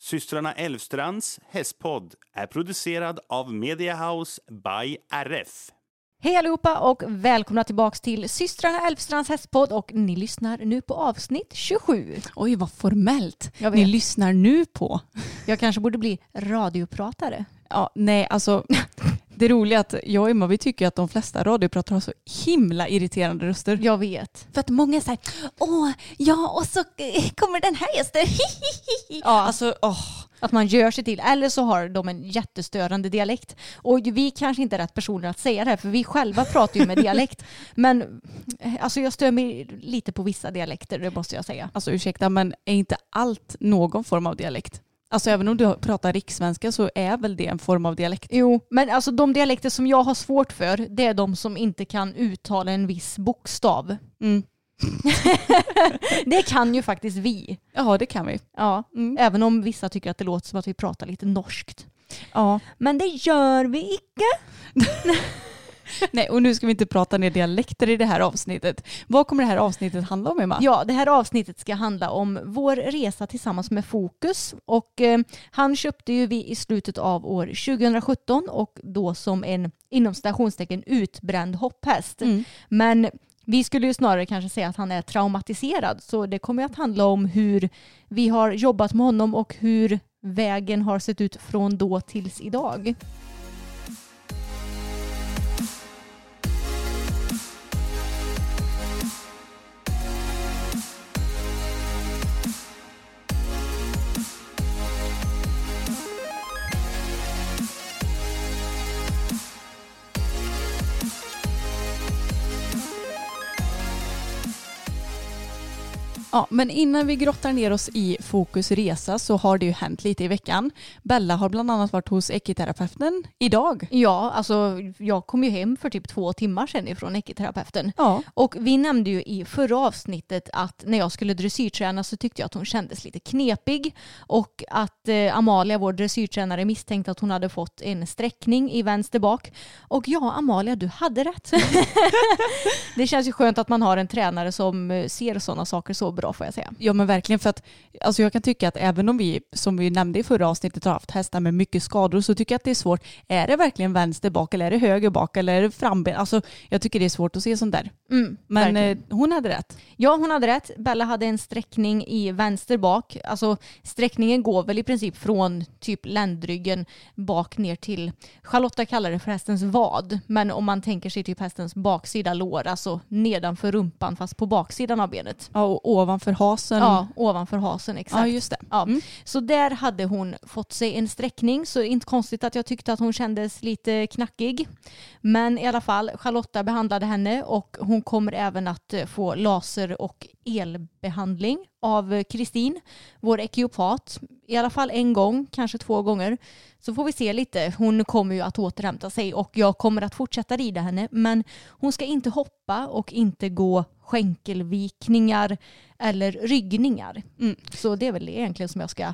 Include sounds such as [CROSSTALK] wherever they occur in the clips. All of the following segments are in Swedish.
Systrarna Elvstrands hästpodd är producerad av Media House by RF. Hej allihopa och välkomna tillbaks till systrarna Elfstrands hästpodd och ni lyssnar nu på avsnitt 27. Oj, vad formellt. Ni lyssnar nu på. Jag kanske borde bli radiopratare. Ja, nej, alltså det roliga är att jag och Emma vi tycker att de flesta radiopratare har så himla irriterande röster. Jag vet. För att många säger åh, ja och så eh, kommer den här gästen. [LAUGHS] Ja. Alltså, åh. Att man gör sig till, eller så har de en jättestörande dialekt. Och vi kanske inte är rätt personer att säga det här, för vi själva pratar ju med dialekt. [LAUGHS] Men eh, alltså jag stör mig lite på vissa dialekter, det måste jag säga. Alltså ursäkta, men är inte allt någon form av dialekt? Alltså även om du pratar rikssvenska så är väl det en form av dialekt? Jo, men alltså de dialekter som jag har svårt för, det är de som inte kan uttala en viss bokstav. Mm. [LAUGHS] Det kan ju faktiskt vi. Ja, det kan vi. Ja, Mm. även om vissa tycker att det låter som att vi pratar lite norskt. Ja. Men det gör vi icke. [LAUGHS] [LAUGHS] Nej, och nu ska vi inte prata ner dialekter i det här avsnittet. Vad kommer det här avsnittet handla om, Emma? Ja, det här avsnittet ska handla om vår resa tillsammans med Fokus. Och eh, han köpte ju vi i slutet av år 2017 och då som en inom stationstecken utbränd hopphäst. Mm. Men vi skulle ju snarare kanske säga att han är traumatiserad. Så det kommer att handla om hur vi har jobbat med honom och hur vägen har sett ut från då tills idag. Ja, men innan vi grottar ner oss i Fokus resa så har det ju hänt lite i veckan. Bella har bland annat varit hos ekiterapeuten idag. Ja, alltså jag kom ju hem för typ två timmar sedan ifrån ekiterapeuten. Ja. Och vi nämnde ju i förra avsnittet att när jag skulle dressyrträna så tyckte jag att hon kändes lite knepig och att eh, Amalia, vår dressyrtränare, misstänkte att hon hade fått en sträckning i vänster bak. Och ja, Amalia, du hade rätt. [LAUGHS] det känns ju skönt att man har en tränare som eh, ser sådana saker så bra får jag säga. Ja men verkligen för att alltså jag kan tycka att även om vi som vi nämnde i förra avsnittet har haft hästar med mycket skador så tycker jag att det är svårt. Är det verkligen vänster bak eller är det höger bak eller är det framben? Alltså jag tycker det är svårt att se sånt där. Mm, Men verkligen. eh, hon hade rätt. Ja, hon hade rätt. Bella hade en sträckning i vänster bak. Alltså sträckningen går väl i princip från typ ländryggen bak ner till, Charlotta kallar det för hästens vad. Men om man tänker sig typ hästens baksida lår, alltså nedanför rumpan fast på baksidan av benet. Ja, och ovanför hasen. Ja, ovanför hasen exakt. ja just det. Ja. Mm. Så där hade hon fått sig en sträckning så inte konstigt att jag tyckte att hon kändes lite knackig. Men i alla fall, Charlotta behandlade henne och hon kommer även att eh, få laser och elbehandling av eh, Kristin, vår ekiopat. I alla fall en gång, kanske två gånger. Så får vi se lite. Hon kommer ju att återhämta sig och jag kommer att fortsätta rida henne. Men hon ska inte hoppa och inte gå skänkelvikningar eller ryggningar. Mm. Så det är väl det egentligen som jag ska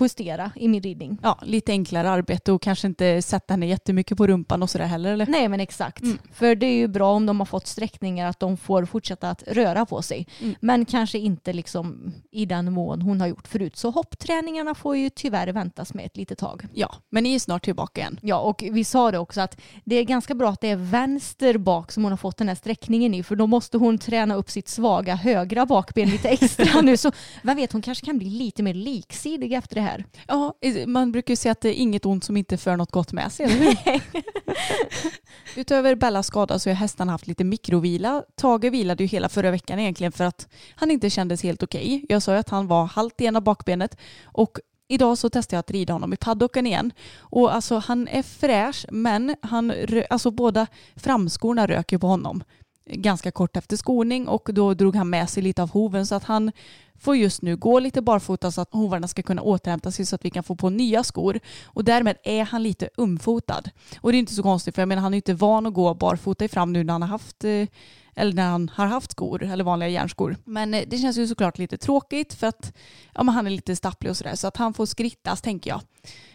justera i min ridning. Ja, lite enklare arbete och kanske inte sätta henne jättemycket på rumpan och sådär heller eller? Nej men exakt. Mm. För det är ju bra om de har fått sträckningar att de får fortsätta att röra på sig. Mm. Men kanske inte liksom i den mån hon har gjort förut. Så hoppträningarna får ju tyvärr väntas med ett litet tag. Ja, men ni är snart tillbaka igen. Ja och vi sa det också att det är ganska bra att det är vänster bak som hon har fått den här sträckningen i. För då måste hon träna upp sitt svaga högra bakben lite extra [LAUGHS] nu. Så vem vet hon kanske kan bli lite mer liksidig efter det här. Ja, man brukar ju säga att det är inget ont som inte för något gott med sig. eller hur? [LAUGHS] [LAUGHS] Utöver Bellas skada så har hästarna haft lite mikrovila. Tage vilade ju hela förra veckan egentligen för att han inte kändes helt okej. Jag sa ju att han var halt i ena bakbenet och Idag så testade jag att rida honom i paddocken igen. Och alltså han är fräsch men han, alltså båda framskorna röker på honom ganska kort efter skoning och då drog han med sig lite av hoven så att han får just nu gå lite barfota så att hovarna ska kunna återhämta sig så att vi kan få på nya skor. Och därmed är han lite umfotad. Och det är inte så konstigt för jag menar han är inte van att gå barfota i fram nu när han har haft eh, eller när han har haft skor eller vanliga järnskor. Men eh, det känns ju såklart lite tråkigt för att ja, men han är lite stapplig och sådär så att han får skrittas tänker jag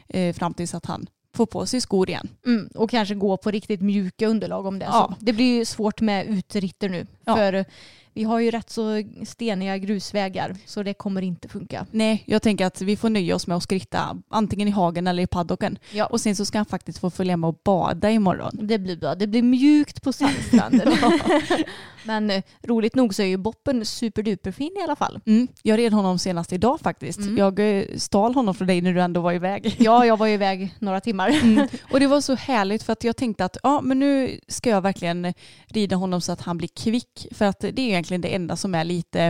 eh, fram tills att han får på sig skor igen. Mm, och kanske gå på riktigt mjuka underlag om det är Ja. så. Det blir ju svårt med utritter nu. Ja. För vi har ju rätt så steniga grusvägar så det kommer inte funka. Nej, jag tänker att vi får nöja oss med att skritta antingen i hagen eller i paddocken. Ja. Och sen så ska han faktiskt få följa med och bada imorgon. Det blir bra. Det blir mjukt på sandstranden. [LAUGHS] [LAUGHS] Men eh, roligt nog så är ju boppen superduperfin i alla fall. Mm, jag red honom senast idag faktiskt. Mm. Jag eh, stal honom från dig när du ändå var iväg. [LAUGHS] Ja, jag var iväg några timmar. Mm. Och det var så härligt för att jag tänkte att ja, men nu ska jag verkligen rida honom så att han blir kvick. För att det är egentligen det enda som är lite,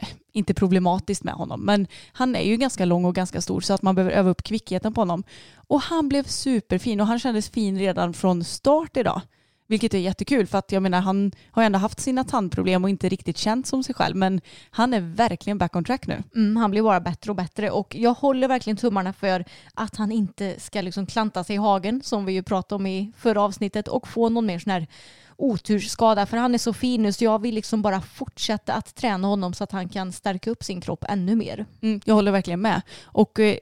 eh, inte problematiskt med honom, men han är ju ganska lång och ganska stor så att man behöver öva upp kvickheten på honom. Och han blev superfin och han kändes fin redan från start idag. Vilket är jättekul för att jag menar han har ju ändå haft sina tandproblem och inte riktigt känt som sig själv men han är verkligen back on track nu. Mm, han blir bara bättre och bättre och jag håller verkligen tummarna för att han inte ska liksom klanta sig i hagen som vi ju pratade om i förra avsnittet och få någon mer sån här otursskada för han är så fin nu så jag vill liksom bara fortsätta att träna honom så att han kan stärka upp sin kropp ännu mer. Mm, jag håller verkligen med. Och eh,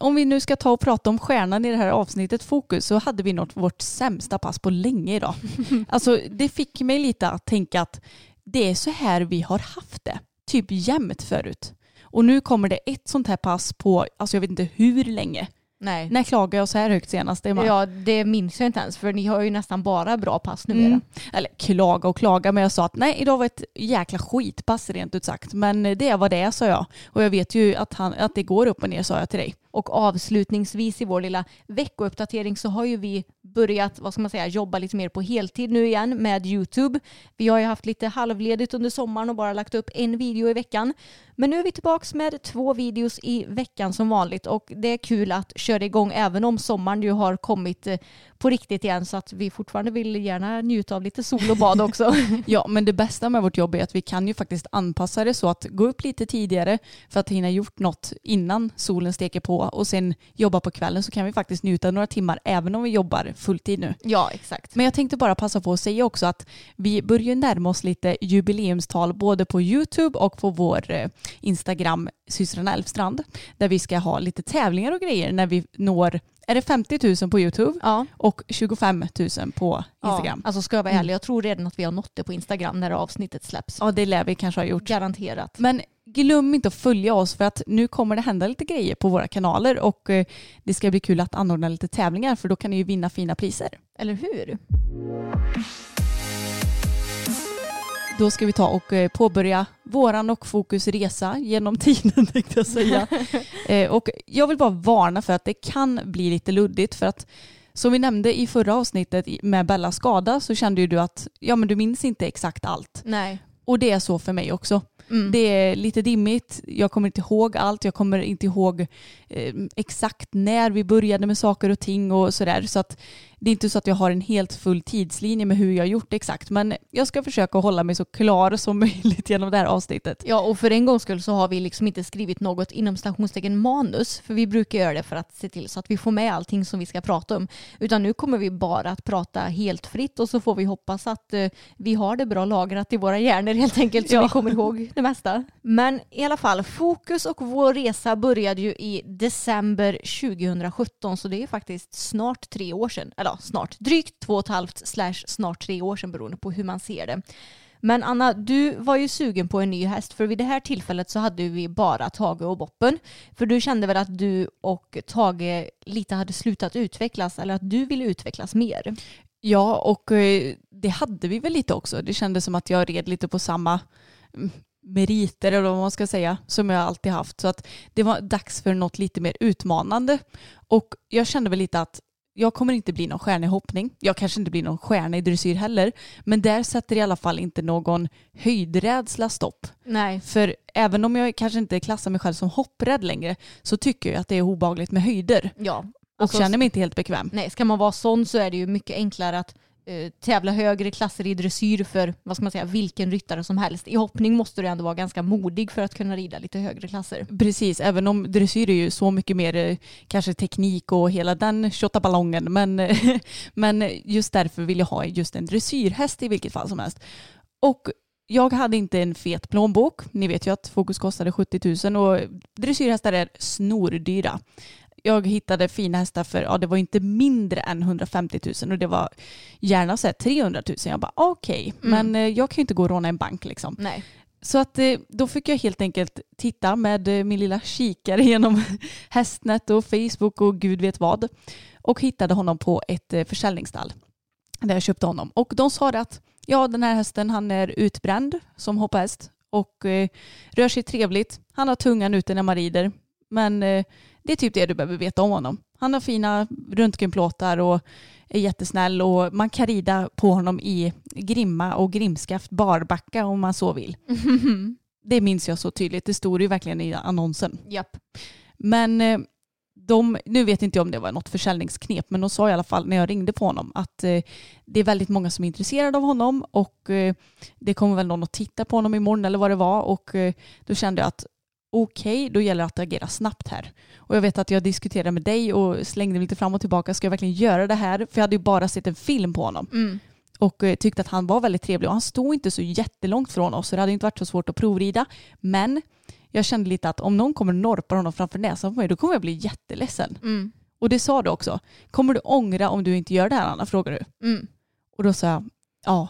om vi nu ska ta och prata om stjärnan i det här avsnittet Fokus så hade vi något vårt sämsta pass på länge idag. [LAUGHS] alltså det fick mig lite att tänka att det är så här vi har haft det. Typ jämt förut. Och nu kommer det ett sånt här pass på, alltså jag vet inte hur länge. Nej. När klagade jag så här högt senast? Emma? Ja, det minns jag inte ens för ni har ju nästan bara bra pass numera. Mm. Eller klaga och klaga, men jag sa att nej, idag var ett jäkla skitpass rent ut sagt. Men det är vad det är, sa jag. Och jag vet ju att, han, att det går upp och ner, sa jag till dig. Och avslutningsvis i vår lilla veckouppdatering så har ju vi börjat vad ska man säga, jobba lite mer på heltid nu igen med YouTube. Vi har ju haft lite halvledigt under sommaren och bara lagt upp en video i veckan. Men nu är vi tillbaka med två videos i veckan som vanligt och det är kul att köra igång även om sommaren ju har kommit eh, på riktigt igen så att vi fortfarande vill gärna njuta av lite sol och bad också. [LAUGHS] Ja, men det bästa med vårt jobb är att vi kan ju faktiskt anpassa det så att gå upp lite tidigare för att hinna gjort något innan solen steker på och sen jobba på kvällen så kan vi faktiskt njuta några timmar även om vi jobbar fulltid nu. ja, exakt. Men jag tänkte bara passa på att säga också att vi börjar närma oss lite jubileumstal både på YouTube och på vår eh, Instagram systrarna Elfstrand där vi ska ha lite tävlingar och grejer när vi når, är det 50 000 på YouTube Ja. och 25 000 på Instagram? Ja, alltså ska jag vara ärlig, jag tror redan att vi har nått det på Instagram när avsnittet släpps. Ja, det lär vi kanske ha gjort. Garanterat. Men glöm inte att följa oss för att nu kommer det hända lite grejer på våra kanaler och eh, det ska bli kul att anordna lite tävlingar för då kan ni ju vinna fina priser. Eller hur? Då ska vi ta och eh, påbörja våran och Fokus resa genom [LAUGHS] tiden tänkte jag säga. [LAUGHS] Eh, och jag vill bara varna för att det kan bli lite luddigt för att som vi nämnde i förra avsnittet med Bellas skada så kände ju du att ja, men du minns inte exakt allt. Nej. Och det är så för mig också. Mm. Det är lite dimmigt, jag kommer inte ihåg allt, jag kommer inte ihåg eh, exakt när vi började med saker och ting och sådär. Så att det är inte så att jag har en helt full tidslinje med hur jag har gjort exakt. Men jag ska försöka hålla mig så klar som [LAUGHS] möjligt genom det här avsnittet. Ja, och för en gångs skull så har vi liksom inte skrivit något inom stationstecken manus. För vi brukar göra det för att se till så att vi får med allting som vi ska prata om. Utan nu kommer vi bara att prata helt fritt och så får vi hoppas att eh, vi har det bra lagrat i våra hjärnor helt enkelt så Ja. vi kommer ihåg det mesta. Men i alla fall, fokus och vår resa började ju i december 2017 så det är faktiskt snart tre år sedan. Eller ja, snart, drygt två och ett halvt slash snart tre år sedan beroende på hur man ser det. Men Anna, du var ju sugen på en ny häst för vid det här tillfället så hade vi bara Tage och Boppen. För du kände väl att du och Tage lite hade slutat utvecklas eller att du ville utvecklas mer? Ja, och eh, det hade vi väl lite också. Det kändes som att jag red lite på samma mm, meriter eller vad man ska säga som jag alltid haft. Så att det var dags för något lite mer utmanande. Och jag kände väl lite att jag kommer inte bli någon stjärna i hoppning. Jag kanske inte blir någon stjärna i dressyr heller. Men där sätter i alla fall inte någon höjdrädsla stopp. Nej. För även om jag kanske inte klassar mig själv som hopprädd längre så tycker jag att det är obagligt med höjder. Ja. Och Alltså, känner mig inte helt bekväm. Nej, ska man vara sån så är det ju mycket enklare att Eh, tävla högre klasser i dressyr för vad ska man säga, vilken ryttare som helst. I hoppning måste du ändå vara ganska modig för att kunna rida lite högre klasser. Precis, även om dressyr är ju så mycket mer eh, kanske teknik och hela den ballongen men, [LAUGHS] men just därför vill jag ha just en dressyrhäst i vilket fall som helst. Och jag hade inte en fet plånbok. Ni vet ju att Fokus kostade 70 000 och dressyrhästar är snordyra. Jag hittade fina hästar för, ja det var inte mindre än 150 000 och det var gärna så här 300 000. Jag bara okej, Mm. men eh, jag kan ju inte gå och råna en bank liksom. Nej. Så att eh, då fick jag helt enkelt titta med eh, min lilla kikare genom [LAUGHS] Hästnet och Facebook och gud vet vad. Och hittade honom på ett försäljningsstall där jag köpte honom. Och de sa att ja, den här hästen han är utbränd som hopphäst och eh, rör sig trevligt. Han har tungan ute när man rider. Men eh, det är typ det du behöver veta om honom. Han har fina röntgenplåtar och är jättesnäll och man kan rida på honom i grimma och grimskaft barbacka om man så vill. [LAUGHS] Det minns jag så tydligt. Det stod ju verkligen i annonsen. Japp. Men eh, de, nu vet inte jag om det var något försäljningsknep, men de sa i alla fall när jag ringde på honom att eh, det är väldigt många som är intresserade av honom och eh, det kommer väl någon att titta på honom imorgon eller vad det var och eh, då kände jag att okej, då gäller det att agera snabbt här. Och jag vet att jag diskuterade med dig och slängde mig lite fram och tillbaka. Ska jag verkligen göra det här? För jag hade ju bara sett en film på honom Mm. och eh, tyckte att han var väldigt trevlig och han stod inte så jättelångt från oss så det hade inte varit så svårt att provrida. Men jag kände lite att om någon kommer och norpar honom framför näsan på mig då kommer jag bli jätteledsen. Mm. Och det sa du också. Kommer du ångra om du inte gör det här Anna? frågar du. Mm. Och då sa jag ja,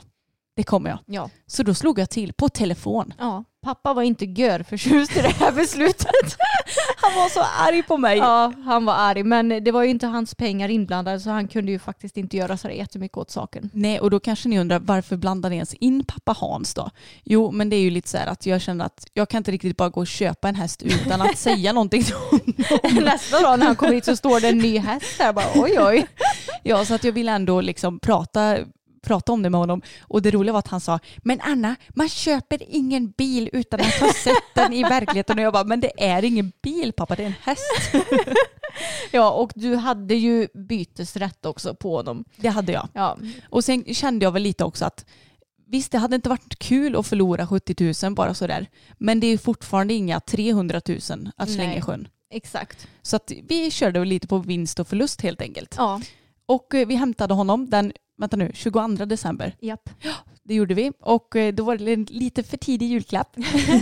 det kommer jag. Ja. Så då slog jag till på telefon. ja. Pappa var inte gör förtjust i det här beslutet. [LAUGHS] Han var så arg på mig. ja, han var arg. Men det var ju inte hans pengar inblandade så han kunde ju faktiskt inte göra så jättemycket åt saken. Nej, och då kanske ni undrar varför blandar ni ens in pappa Hans då? Jo, men det är ju lite så här att jag känner att jag kan inte riktigt bara gå och köpa en häst utan att säga någonting till honom. [LAUGHS] Nästa dag när han kommer hit så står det en ny häst här. Bara, oj oj. [LAUGHS] Ja, så att jag ville ändå liksom prata prata om det med honom och det roliga var att han sa men Anna man köper ingen bil utan att ha sett den i verkligheten och jag bara men det är ingen bil pappa det är en häst. [LAUGHS] Ja, och du hade ju bytesrätt också på honom. Det hade jag. Ja, Och sen kände jag väl lite också att visst det hade inte varit kul att förlora 70 000 bara sådär men det är fortfarande inga 300 000 att slänga i sjön. exakt. Så att vi körde lite på vinst och förlust helt enkelt. Ja, Och eh, vi hämtade honom den, vänta nu, 22 december. japp. Det gjorde vi och eh, då var det en lite för tidig julklapp.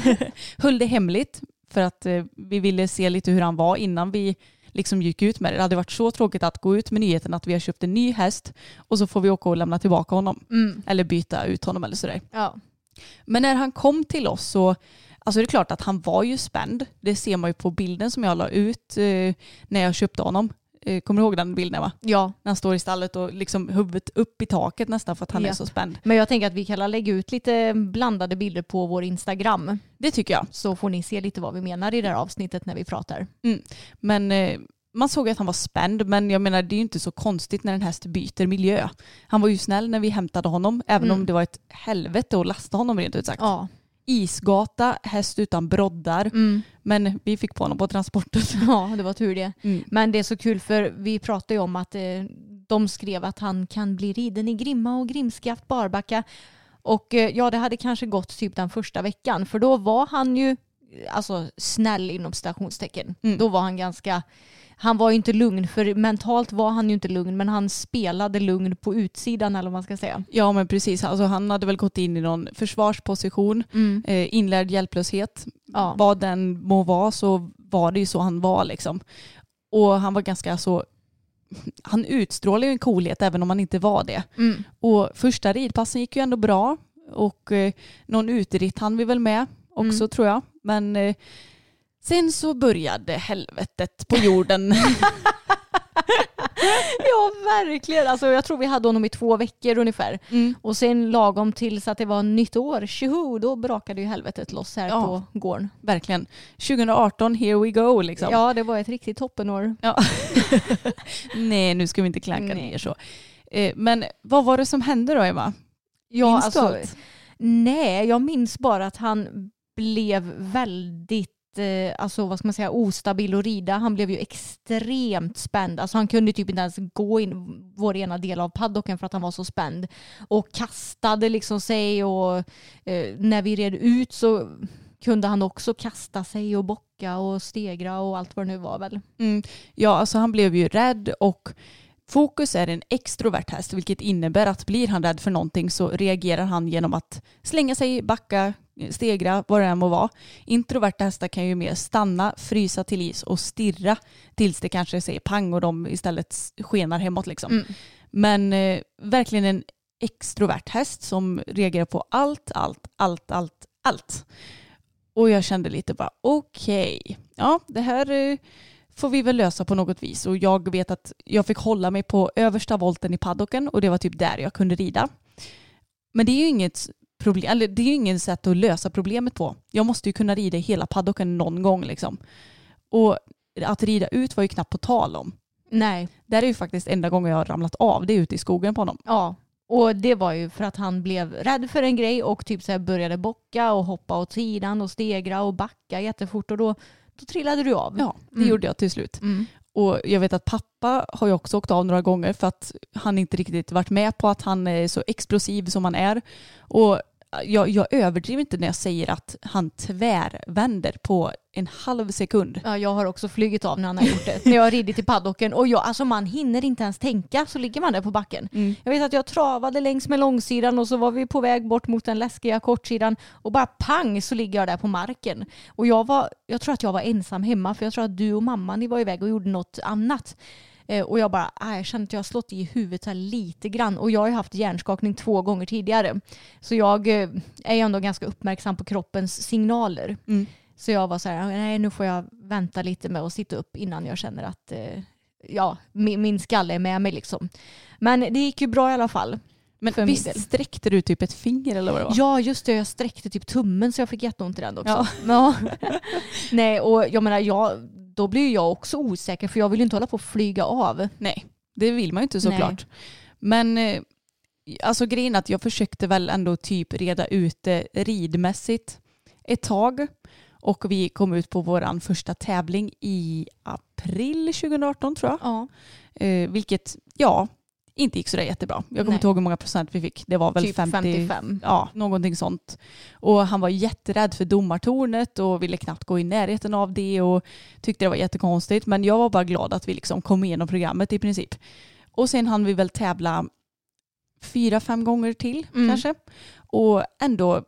[LAUGHS] Höll det hemligt för att eh, vi ville se lite hur han var innan vi liksom gick ut med det. Det hade varit så tråkigt att gå ut med nyheten att vi har köpt en ny häst och så får vi åka och lämna tillbaka honom. Mm. Eller byta ut honom eller sådär. Ja. Men när han kom till oss så Alltså det är klart att han var ju spänd. Det ser man ju på bilden som jag la ut eh, när jag köpte honom. Eh, kommer du ihåg den bilden va? ja, När han står i stallet och liksom huvudet upp i taket nästan för att han är Ja. så spänd. men jag tänker att vi kan lägga ut lite blandade bilder på vår Instagram. Det tycker jag. Så får ni se lite vad vi menar i det här avsnittet när vi pratar. Men eh, man såg att han var spänd men jag menar det är ju inte så konstigt när en häst byter miljö. Han var ju snäll när vi hämtade honom även Mm. om det var ett helvete att lasta honom rent ut sagt. Ja. Isgata, häst utan broddar. Mm. Men vi fick på honom på transporten. [LAUGHS] ja, det var tur det. Mm. Men det är så kul för vi pratar ju om att eh, de skrev att han kan bli riden i Grimma och Grimskaft Barbacka. Och eh, ja, det hade kanske gått typ den första veckan för då var han ju alltså snäll inom citationstecken. Mm. Då var han ganska, han var ju inte lugn för mentalt var han ju inte lugn men han spelade lugn på utsidan eller vad man ska säga. Ja men precis, alltså, han hade väl gått in i någon försvarsposition, eh, inlärd hjälplöshet. Ja. Vad den må vara så var det ju så han var liksom. Och han var ganska så, han utstrålade ju en coolhet även om han inte var det. Mm. Och första ridpassen gick ju ändå bra och eh, någon uteritt hann vi väl med också Mm. tror jag. Men eh, sen så började helvetet på jorden. [LAUGHS] Ja verkligen, alltså, jag tror vi hade honom i två veckor ungefär. Mm. Och sen lagom tills att det var nytt år, tjoho, då brakade ju helvetet loss här Ja. på gården. Verkligen. 2018, here we go liksom. Ja det var ett riktigt toppenår. Ja. [LAUGHS] Nej, nu ska vi inte klanka ner så. Eh, Men vad var det som hände då Emma? Ja, Minns alltså, du allt? Nej, jag minns bara att han blev väldigt eh, alltså vad ska man säga, ostabil att rida. Han blev ju extremt spänd. Alltså han kunde typ inte ens gå in vår ena del av paddocken för att han var så spänd. Och kastade liksom sig och eh, när vi red ut så kunde han också kasta sig och bocka och stegra och allt vad det nu var väl. Mm. Ja, alltså han blev ju rädd och Fokus är en extrovert häst vilket innebär att blir han rädd för någonting så reagerar han genom att slänga sig, backa, stegra, vad det än må vara. Introverta hästar kan ju mer stanna, frysa till is och stirra tills det kanske säger pang och de istället skenar hemåt liksom. Mm. Men eh, verkligen en extrovert häst som reagerar på allt, allt, allt, allt, allt. Och jag kände lite bara okej, ja det här eh, får vi väl lösa på något vis. Och jag vet att jag fick hålla mig på översta volten i paddocken och det var typ där jag kunde rida. Men det är ju inget problem, eller det är ju ingen sätt att lösa problemet på. Jag måste ju kunna rida i hela paddocken någon gång liksom. Och att rida ut var ju knappt på tal om. Nej, Där är ju faktiskt enda gången jag har ramlat av, det är ute i skogen på honom. Ja, och det var ju för att han blev rädd för en grej och typ så här började bocka och hoppa åt sidan och stegra och backa jättefort och då, då trillade du av. Ja, det Mm. gjorde jag till slut. Mm. Och jag vet att pappa har ju också åkt av några gånger för att han inte riktigt varit med på att han är så explosiv som han är. Och jag, jag överdriver inte när jag säger att han tvärvänder på en halv sekund. Ja, jag har också flugit av när han har gjort det. när jag har ridit i paddocken och jag, alltså man hinner inte ens tänka så ligger man där på backen. Mm. Jag vet att jag travade längs med långsidan och så var vi på väg bort mot den läskiga kortsidan och bara pang så ligger jag där på marken. Och jag var, jag tror att jag var ensam hemma för jag tror att du och mamma ni var iväg och gjorde något annat. Eh, Och jag bara, ah, jag känner att jag har slått i huvudet här lite grann. Och jag har ju haft hjärnskakning två gånger tidigare. Så jag eh, är ju ändå ganska uppmärksam på kroppens signaler. Mm. Så jag var så här, nej nu får jag vänta lite med att sitta upp innan jag känner att eh, ja, min, min skalle är med mig liksom. Men det gick ju bra i alla fall. Men För visst sträckte du typ ett finger eller vad det var? Ja just det, jag sträckte typ tummen så jag fick jätteont i den också. Ja. Ja. nej och jag menar, jag, då blir jag också osäker för jag vill ju inte hålla på att flyga av. Nej, det vill man ju inte såklart. Men eh, alltså grejen att jag försökte väl ändå typ reda ut det ridmässigt ett tag. Och vi kom ut på vår första tävling i april 2018 tror jag. Ja. Eh, vilket, ja, inte gick sådär jättebra. Jag kommer inte ihåg hur många procent vi fick. Det var väl Typ 50, 55. Ja, någonting sånt. Och han var jätterädd för domartornet och ville knappt gå i närheten av det och tyckte det var jättekonstigt. Men jag var bara glad att vi liksom kom igenom programmet i princip. Och sen hann vi väl tävla fyra, fem gånger till Mm. kanske. Och ändå,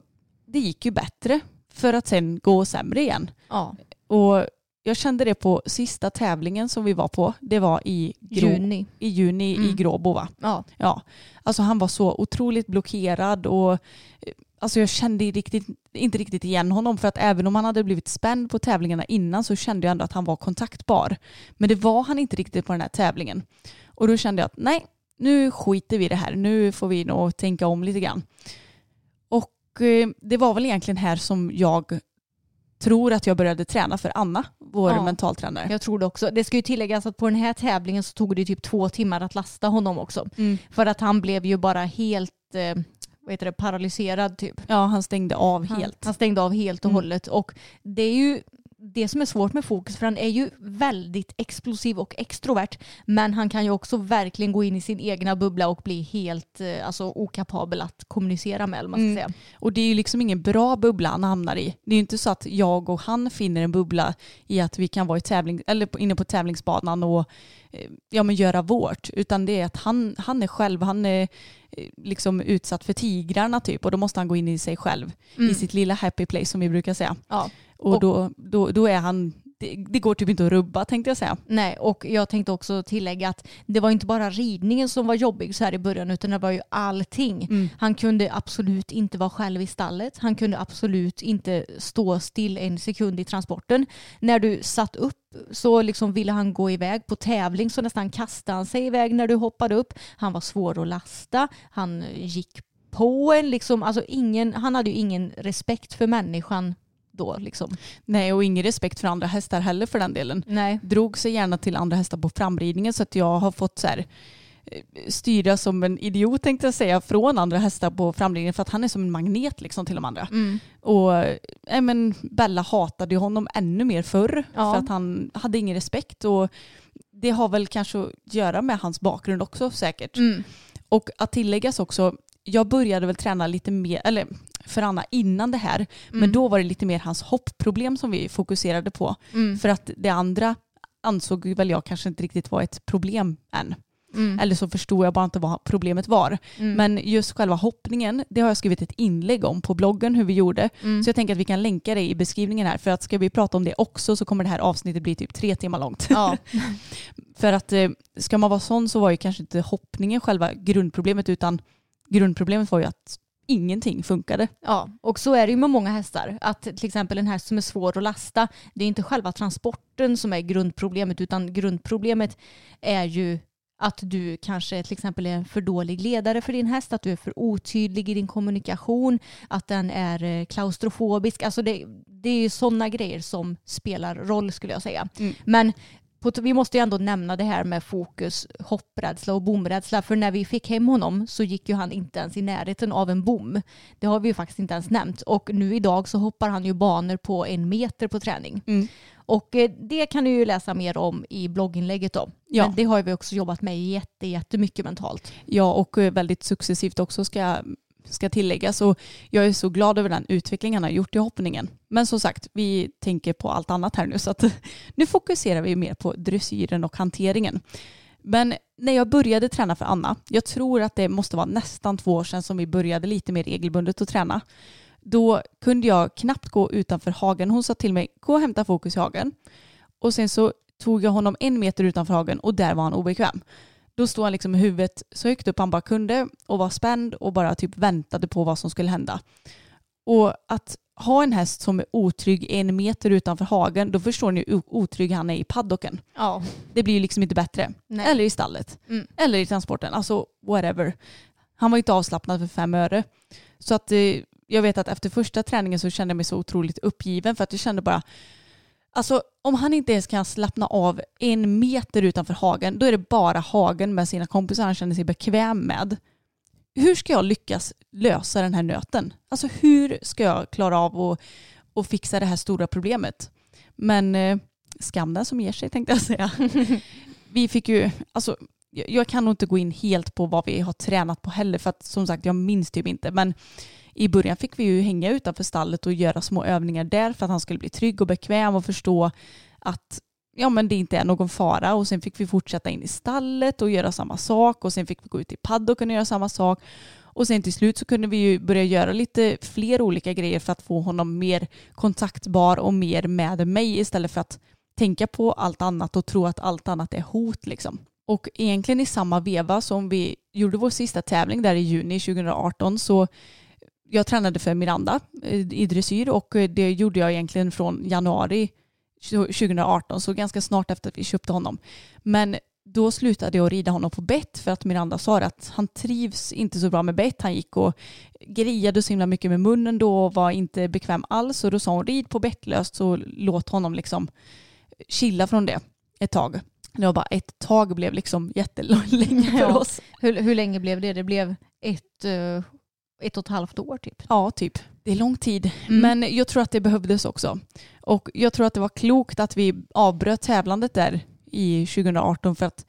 det gick ju bättre för att sen gå sämre igen. ja. Och jag kände det på sista tävlingen som vi var på. Det var i, Grå, Juni. i juni i Mm. Gråbo va? Ja. Ja, alltså han var så otroligt blockerad och eh, alltså jag kände riktigt, inte riktigt igen honom för att även om han hade blivit spänd på tävlingarna innan så kände jag ändå att han var kontaktbar. Men det var han inte riktigt på den här tävlingen. Och då kände jag att nej, nu skiter vi i det här. Nu får vi nog tänka om lite grann. Och eh, det var väl egentligen här som jag tror att jag började träna för Anna, vår Ja. mentaltränare. Jag tror det också. Det ska ju tilläggas att på den här tävlingen så tog det typ två timmar att lasta honom också. Mm. För att han blev ju bara helt eh, vad heter det, paralyserad typ. Ja, han stängde av Han, helt. han stängde av helt och Mm. hållet. Och det är ju det som är svårt med Fokus, för han är ju väldigt explosiv och extrovert, men han kan ju också verkligen gå in i sin egna bubbla och bli helt eh, alltså, okapabel att kommunicera med. Man ska Mm. säga. Och det är ju liksom ingen bra bubbla han hamnar i. Det är ju inte så att jag och han finner en bubbla i att vi kan vara i tävling, eller inne på tävlingsbanan och eh, ja, men göra vårt. Utan det är att han, han är själv, han är eh, liksom utsatt för tigrarna typ och då måste han gå in i sig själv. I sitt lilla happy place som vi brukar säga. Ja. Och, Och- då, då, då är han, det, det går typ inte att rubba tänkte jag säga. Nej, och jag tänkte också tillägga att det var inte bara ridningen som var jobbig så här i början utan det var ju allting. Mm. Han kunde absolut inte vara själv i stallet. Han kunde absolut inte stå still en sekund i transporten. När du satt upp så liksom ville han gå iväg på tävling så nästan kastade han sig iväg när du hoppade upp. Han var svår att lasta. Han gick på en. Liksom, alltså ingen, han hade ju ingen respekt för människan då. Liksom. Nej och ingen respekt för andra hästar heller för den delen. Nej. drog sig gärna till andra hästar på framridningen så att jag har fått så här, eh, styra som en idiot tänkte jag säga från andra hästar på framridningen för att han är som en magnet liksom till de andra. Mm. Och eh, men Bella hatade honom ännu mer förr Ja. för att han hade ingen respekt och det har väl kanske att göra med hans bakgrund också säkert. Mm. Och att tilläggas också, jag började väl träna lite mer, eller för Anna innan det här, men Mm. då var det lite mer hans hoppproblem som vi fokuserade på. Mm. För att det andra ansåg väl jag kanske inte riktigt var ett problem än. Mm. Eller så förstod jag bara inte vad problemet var. Mm. Men just själva hoppningen, det har jag skrivit ett inlägg om på bloggen hur vi gjorde. Mm. Så jag tänker att vi kan länka det i beskrivningen här. För att ska vi prata om det också så kommer det här avsnittet bli typ tre timmar långt. Ja. [LAUGHS] för att eh, ska man vara sån så var ju kanske inte hoppningen själva grundproblemet utan grundproblemet var ju att ingenting funkade. Ja, och så är det ju med många hästar. Att till exempel en häst som är svår att lasta, det är inte själva transporten som är grundproblemet utan grundproblemet är ju att du kanske till exempel är en för dålig ledare för din häst, att du är för otydlig i din kommunikation, att den är eh, klaustrofobisk. Alltså det, det är ju sådana grejer som spelar roll skulle jag säga. Mm. Men vi måste ju ändå nämna det här med fokus, hopprädsla och bomrädsla. För när vi fick hem honom så gick ju han inte ens i närheten av en bom. Det har vi ju faktiskt inte ens nämnt. Och nu idag så hoppar han ju banor på en meter på träning. Mm. Och eh, det kan du ju läsa mer om i blogginlägget då. Ja. Men det har vi också jobbat med jätte, jättemycket mentalt. Ja, och eh, väldigt successivt också ska, ska tilläggas. Och jag är så glad över den utveckling han har gjort i hoppningen. Men som sagt, vi tänker på allt annat här nu. Så att [LAUGHS] nu fokuserar vi mer på dressyren och hanteringen. Men när jag började träna för Anna, jag tror att det måste vara nästan två år sedan som vi började lite mer regelbundet att träna. Då kunde jag knappt gå utanför hagen. Hon sa till mig, gå och hämta fokus i hagen. Och sen så tog jag honom en meter utanför hagen och där var han obekväm. Då stod han liksom med huvudet så högt upp han bara kunde och var spänd och bara typ väntade på vad som skulle hända. Och att ha en häst som är otrygg en meter utanför hagen, då förstår ni hur otrygg han är i paddocken. Ja. Det blir ju liksom inte bättre. Nej. Eller i stallet. Mm. Eller i transporten. Alltså whatever. Han var inte avslappnad för fem öre. Så att eh, jag vet att efter första träningen så kände jag mig så otroligt uppgiven för att jag kände bara Alltså om han inte ens kan slappna av en meter utanför hagen då är det bara hagen med sina kompisar han känner sig bekväm med. Hur ska jag lyckas lösa den här nöten? Alltså hur ska jag klara av att, att fixa det här stora problemet? Men eh, skam den som ger sig tänkte jag säga. [LAUGHS] Vi fick ju, alltså jag kan nog inte gå in helt på vad vi har tränat på heller för att som sagt jag minns typ inte. Men i början fick vi ju hänga utanför stallet och göra små övningar där för att han skulle bli trygg och bekväm och förstå att ja, men det inte är någon fara. Och sen fick vi fortsätta in i stallet och göra samma sak. Och sen fick vi gå ut i paddocken och göra samma sak. Och sen till slut så kunde vi ju börja göra lite fler olika grejer för att få honom mer kontaktbar och mer med mig istället för att tänka på allt annat och tro att allt annat är hot liksom. Och egentligen i samma veva som vi gjorde vår sista tävling där i juni 2018 så jag tränade för Miranda eh, i dressyr och eh, det gjorde jag egentligen från januari 2018 så ganska snart efter att vi köpte honom. Men då slutade jag rida honom på bett för att Miranda sa att han trivs inte så bra med bett. Han gick och grejade så himla mycket med munnen då och var inte bekväm alls och då sa hon rid på bettlöst så låt honom liksom chilla från det ett tag. Det var bara ett tag blev liksom jättelänge [LAUGHS] för Ja. oss. Hur, hur länge blev det? Det blev ett, eh, ett och ett halvt år typ. Ja, typ. Det är lång tid. Mm. Men jag tror att det behövdes också. Och jag tror att det var klokt att vi avbröt tävlandet där i 2018 för att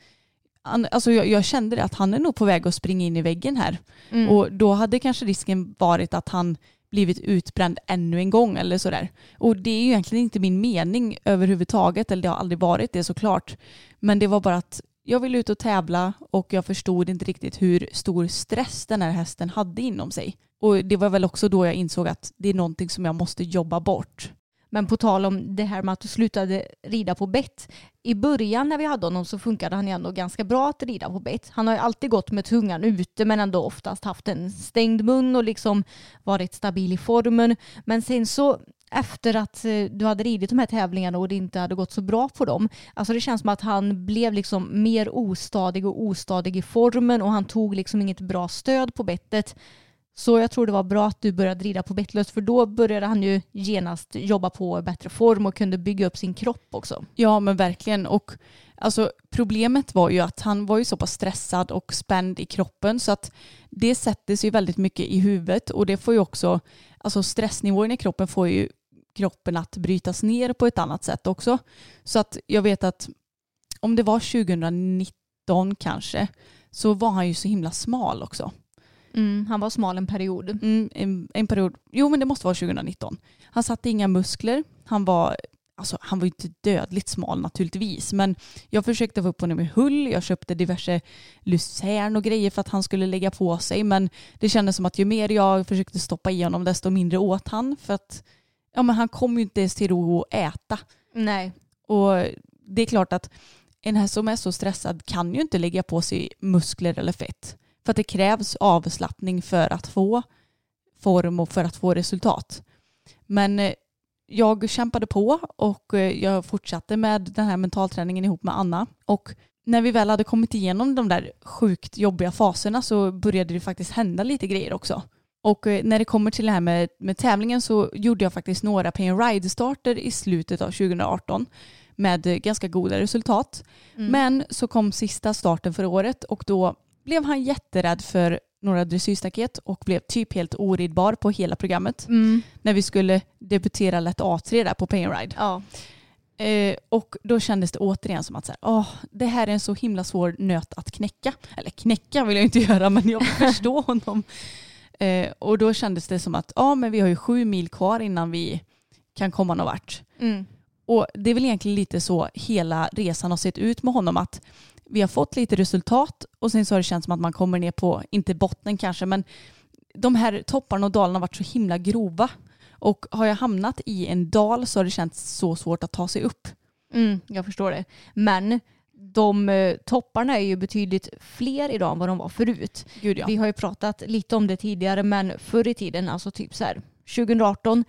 han, alltså jag, jag kände det att han är nog på väg att springa in i väggen här. Mm. Och då hade kanske risken varit att han blivit utbränd ännu en gång eller sådär. Och det är ju egentligen inte min mening överhuvudtaget, eller det har aldrig varit det såklart. Men det var bara att jag ville ut och tävla och jag förstod inte riktigt hur stor stress den här hästen hade inom sig. Och det var väl också då jag insåg att det är någonting som jag måste jobba bort. Men på tal om det här med att du slutade rida på bett. I början när vi hade honom så funkade han ju ändå ganska bra att rida på bett. Han har ju alltid gått med tungan ute men ändå oftast haft en stängd mun och liksom varit stabil i formen. Men sen så efter att eh, du hade ridit de här tävlingarna och det inte hade gått så bra på dem. Alltså det känns som att han blev liksom mer ostadig och ostadig i formen och han tog liksom inget bra stöd på bettet. Så jag tror det var bra att du började rida på bettlöst för då började han ju genast jobba på bättre form och kunde bygga upp sin kropp också. Ja men verkligen. Och alltså, problemet var ju att han var ju så pass stressad och spänd i kroppen så att det sätter sig väldigt mycket i huvudet och det får ju också, alltså stressnivån i kroppen får ju kroppen att brytas ner på ett annat sätt också. Så att jag vet att om det var 2019 kanske så var han ju så himla smal också. Mm, han var smal en period. Mm, en, en period, jo men det måste vara 2019. Han satte inga muskler, han var Alltså, han var inte dödligt smal naturligtvis men jag försökte få upp honom i hull, jag köpte diverse lucern och grejer för att han skulle lägga på sig men det kändes som att ju mer jag försökte stoppa i honom desto mindre åt han för att ja, men han kom ju inte ens till ro att äta. Nej. Och det är klart att en häst som är så stressad kan ju inte lägga på sig muskler eller fett. För att det krävs avslappning för att få form och för att få resultat. Men eh, jag kämpade på och eh, jag fortsatte med den här mentalträningen ihop med Anna. Och när vi väl hade kommit igenom de där sjukt jobbiga faserna så började det faktiskt hända lite grejer också. Och eh, när det kommer till det här med, med tävlingen så gjorde jag faktiskt några pay and ride-starter i slutet av 2018 med ganska goda resultat. Mm. Men så kom sista starten för året och då blev han jätterädd för några dressyrstaket och blev typ helt oridbar på hela programmet Mm. när vi skulle debutera lätt A3 där på pay and ride. Ja. Eh, och då kändes det återigen som att så här, åh, det här är en så himla svår nöt att knäcka. Eller knäcka vill jag inte [LAUGHS] göra men jag vill förstå [LAUGHS] honom. Eh, och då kändes det som att ja, men vi har ju sju mil kvar innan vi kan komma någon vart. Mm. Och det är väl egentligen lite så hela resan har sett ut med honom att vi har fått lite resultat och sen så har det känts som att man kommer ner på, inte botten kanske, men de här topparna och dalarna har varit så himla grova. Och har jag hamnat i en dal så har det känts så svårt att ta sig upp. Mm, jag förstår det. Men de eh, topparna är ju betydligt fler idag än vad de var förut. Gud ja. Vi har ju pratat lite om det tidigare men förr i tiden, alltså typ så här 2018,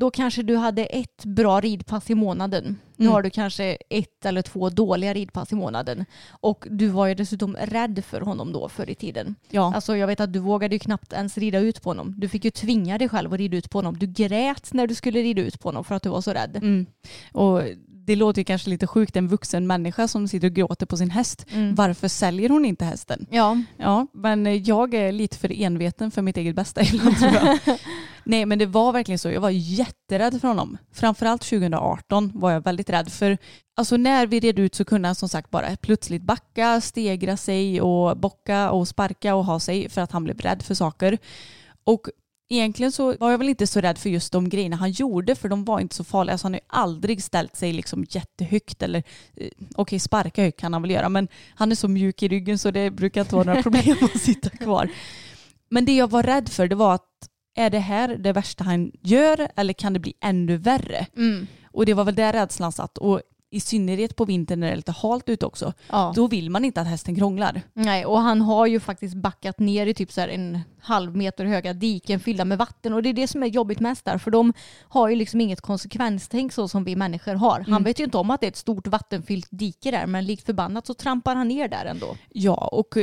då kanske du hade ett bra ridpass i månaden. Nu Mm. har du kanske ett eller två dåliga ridpass i månaden. Och du var ju dessutom rädd för honom då förr i tiden. ja. Alltså jag vet att du vågade ju knappt ens rida ut på honom. Du fick ju tvinga dig själv att rida ut på honom. Du grät när du skulle rida ut på honom för att du var så rädd. Mm. Och det låter ju kanske lite sjukt, en vuxen människa som sitter och gråter på sin häst. Mm. Varför säljer hon inte hästen? Ja. Ja, men jag är lite för enveten för mitt eget bästa ibland [LAUGHS] tror jag. [LAUGHS] Nej, men det var verkligen så. Jag var jätterädd för honom. Framförallt 2018 var jag väldigt rädd för. Alltså när vi red ut så kunde han som sagt bara plötsligt backa, stegra sig och bocka och sparka och ha sig för att han blev rädd för saker. Och egentligen så var jag väl inte så rädd för just de grejerna han gjorde för de var inte så farliga. Alltså han har ju aldrig ställt sig liksom jättehögt eller eh, okej sparka högt kan han väl göra men han är så mjuk i ryggen så det brukar inte vara några [LAUGHS] problem att sitta kvar. Men det jag var rädd för det var att är det här det värsta han gör eller kan det bli ännu värre? Mm. Och det var väl där rädslan satt och i synnerhet på vintern när det är lite halt ute också. ja. Då vill man inte att hästen krånglar. Nej, och han har ju faktiskt backat ner i typ så här en halv meter höga diken fyllda med vatten och det är det som är jobbigt mest där för de har ju liksom inget konsekvenstänk så som vi människor har. Han Mm. vet ju inte om att det är ett stort vattenfyllt dike där men likt förbannat så trampar han ner där ändå. Ja, och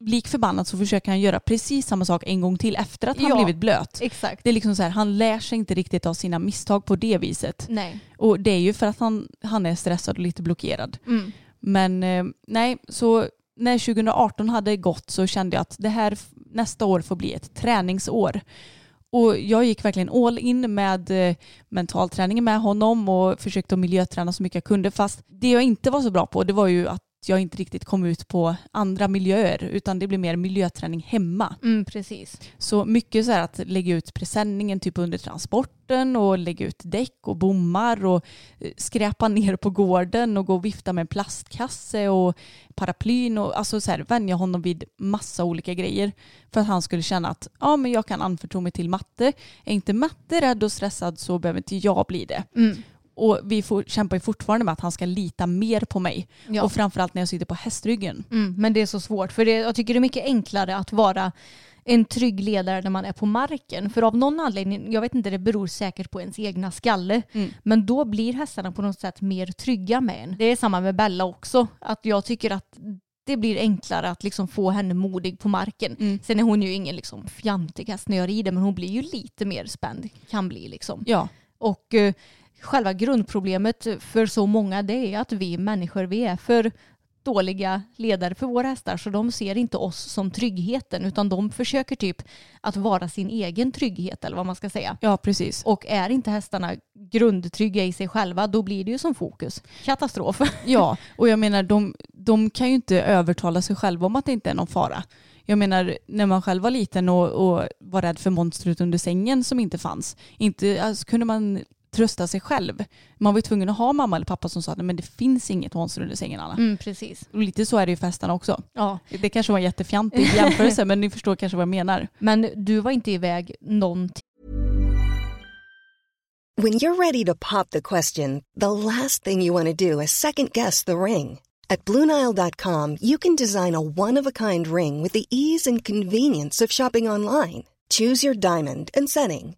lik förbannat så försöker han göra precis samma sak en gång till efter att han Ja. blivit blöt. Exakt. Det är liksom så här, han lär sig inte riktigt av sina misstag på det viset. Nej. Och det är ju för att han, han är stressad och lite blockerad. Mm. Men eh, nej, så när 2018 hade gått så kände jag att det här nästa år får bli ett träningsår. Och jag gick verkligen all in med eh, mentalträningen med honom och försökte att miljöträna så mycket jag kunde. Fast det jag inte var så bra på det var ju att jag inte riktigt kom ut på andra miljöer utan det blev mer miljöträning hemma. Mm, precis. Så mycket så här att lägga ut presenningen typ under transporten och lägga ut däck och bommar och eh, skräpa ner på gården och gå och vifta med en plastkasse och paraplyn och alltså så här vänja honom vid massa olika grejer för att han skulle känna att ja men jag kan anförtro mig till matte. Är inte matte rädd och stressad så behöver inte jag bli det. Mm. Och vi får, kämpar ju fortfarande med att han ska lita mer på mig. Ja. Och framförallt när jag sitter på hästryggen. Mm, men det är så svårt för det, jag tycker det är mycket enklare att vara en trygg ledare när man är på marken. För av någon anledning, jag vet inte, det beror säkert på ens egna skalle, Mm. men då blir hästarna på något sätt mer trygga med en. Det är samma med Bella också, att jag tycker att det blir enklare att liksom få henne modig på marken. Mm. Sen är hon ju ingen liksom fjantig häst när jag rider, men hon blir ju lite mer spänd, kan bli liksom. Ja, Och eh, själva grundproblemet för så många det är att vi människor vi är för dåliga ledare för våra hästar så de ser inte oss som tryggheten utan de försöker typ att vara sin egen trygghet eller vad man ska säga. ja precis. Och är inte hästarna grundtrygga i sig själva då blir det ju som fokus. Katastrof. [LAUGHS] Ja, och jag menar de, de kan ju inte övertala sig själva om att det inte är någon fara. Jag menar när man själv var liten och, och var rädd för monstret under sängen som inte fanns. Inte, alltså, kunde man trösta sig själv. Man var ju tvungen att ha mamma eller pappa som sa att "Nej, men det finns inget monster under sängen Anna. Mm, precis. Och lite så är det ju för hästarna också. Ja. Det kanske var en jättefjantig jämförelse men ni förstår kanske vad jag menar. [LAUGHS] Men du var inte iväg någonting. When you're ready to pop the question, the last thing you want to do is second guess the ring. At Bluenile.com, you can design a one of a kind ring with the ease and convenience of shopping online. Choose your diamond and setting.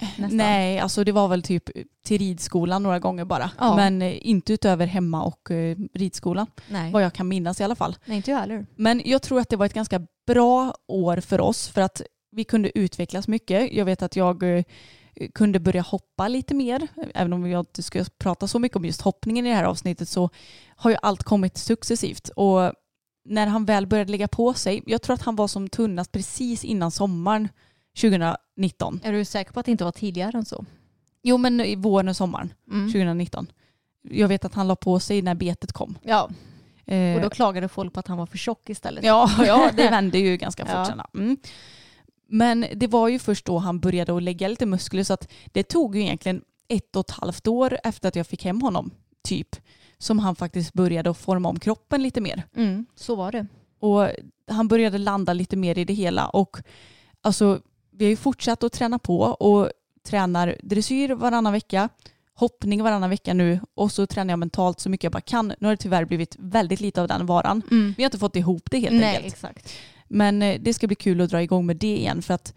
Nästan. Nej, alltså det var väl typ till ridskolan några gånger bara. Ja. Men eh, inte utöver hemma och eh, ridskolan. Nej. Vad jag kan minnas i alla fall. Nej, inte jag heller. Men jag tror att det var ett ganska bra år för oss för att vi kunde utvecklas mycket. Jag vet att jag eh, kunde börja hoppa lite mer. Även om jag inte ska prata så mycket om just hoppningen i det här avsnittet så har ju allt kommit successivt. Och när han väl började lägga på sig, jag tror att han var som tunnast precis innan sommaren 2019. Är du säker på att det inte var tidigare än så? Jo men i våren och sommaren Mm. 2019. Jag vet att han la på sig när betet kom. Ja, Eh, och då klagade folk på att han var för tjock istället. Ja, [LAUGHS] ja det vände ju ganska fort Ja. Mm. Men det var ju först då han började att lägga lite muskler så att det tog ju egentligen ett och ett halvt år efter att jag fick hem honom, typ, som han faktiskt började att forma om kroppen lite mer. Mm, så var det. Och han började landa lite mer i det hela och alltså vi har ju fortsatt att träna på och tränar dressyr varannan vecka, hoppning varannan vecka nu och så tränar jag mentalt så mycket jag bara kan. Nu har det tyvärr blivit väldigt lite av den varan. Mm. Vi har inte fått ihop det helt Nej, enkelt. exakt. Men eh, det ska bli kul att dra igång med det igen för att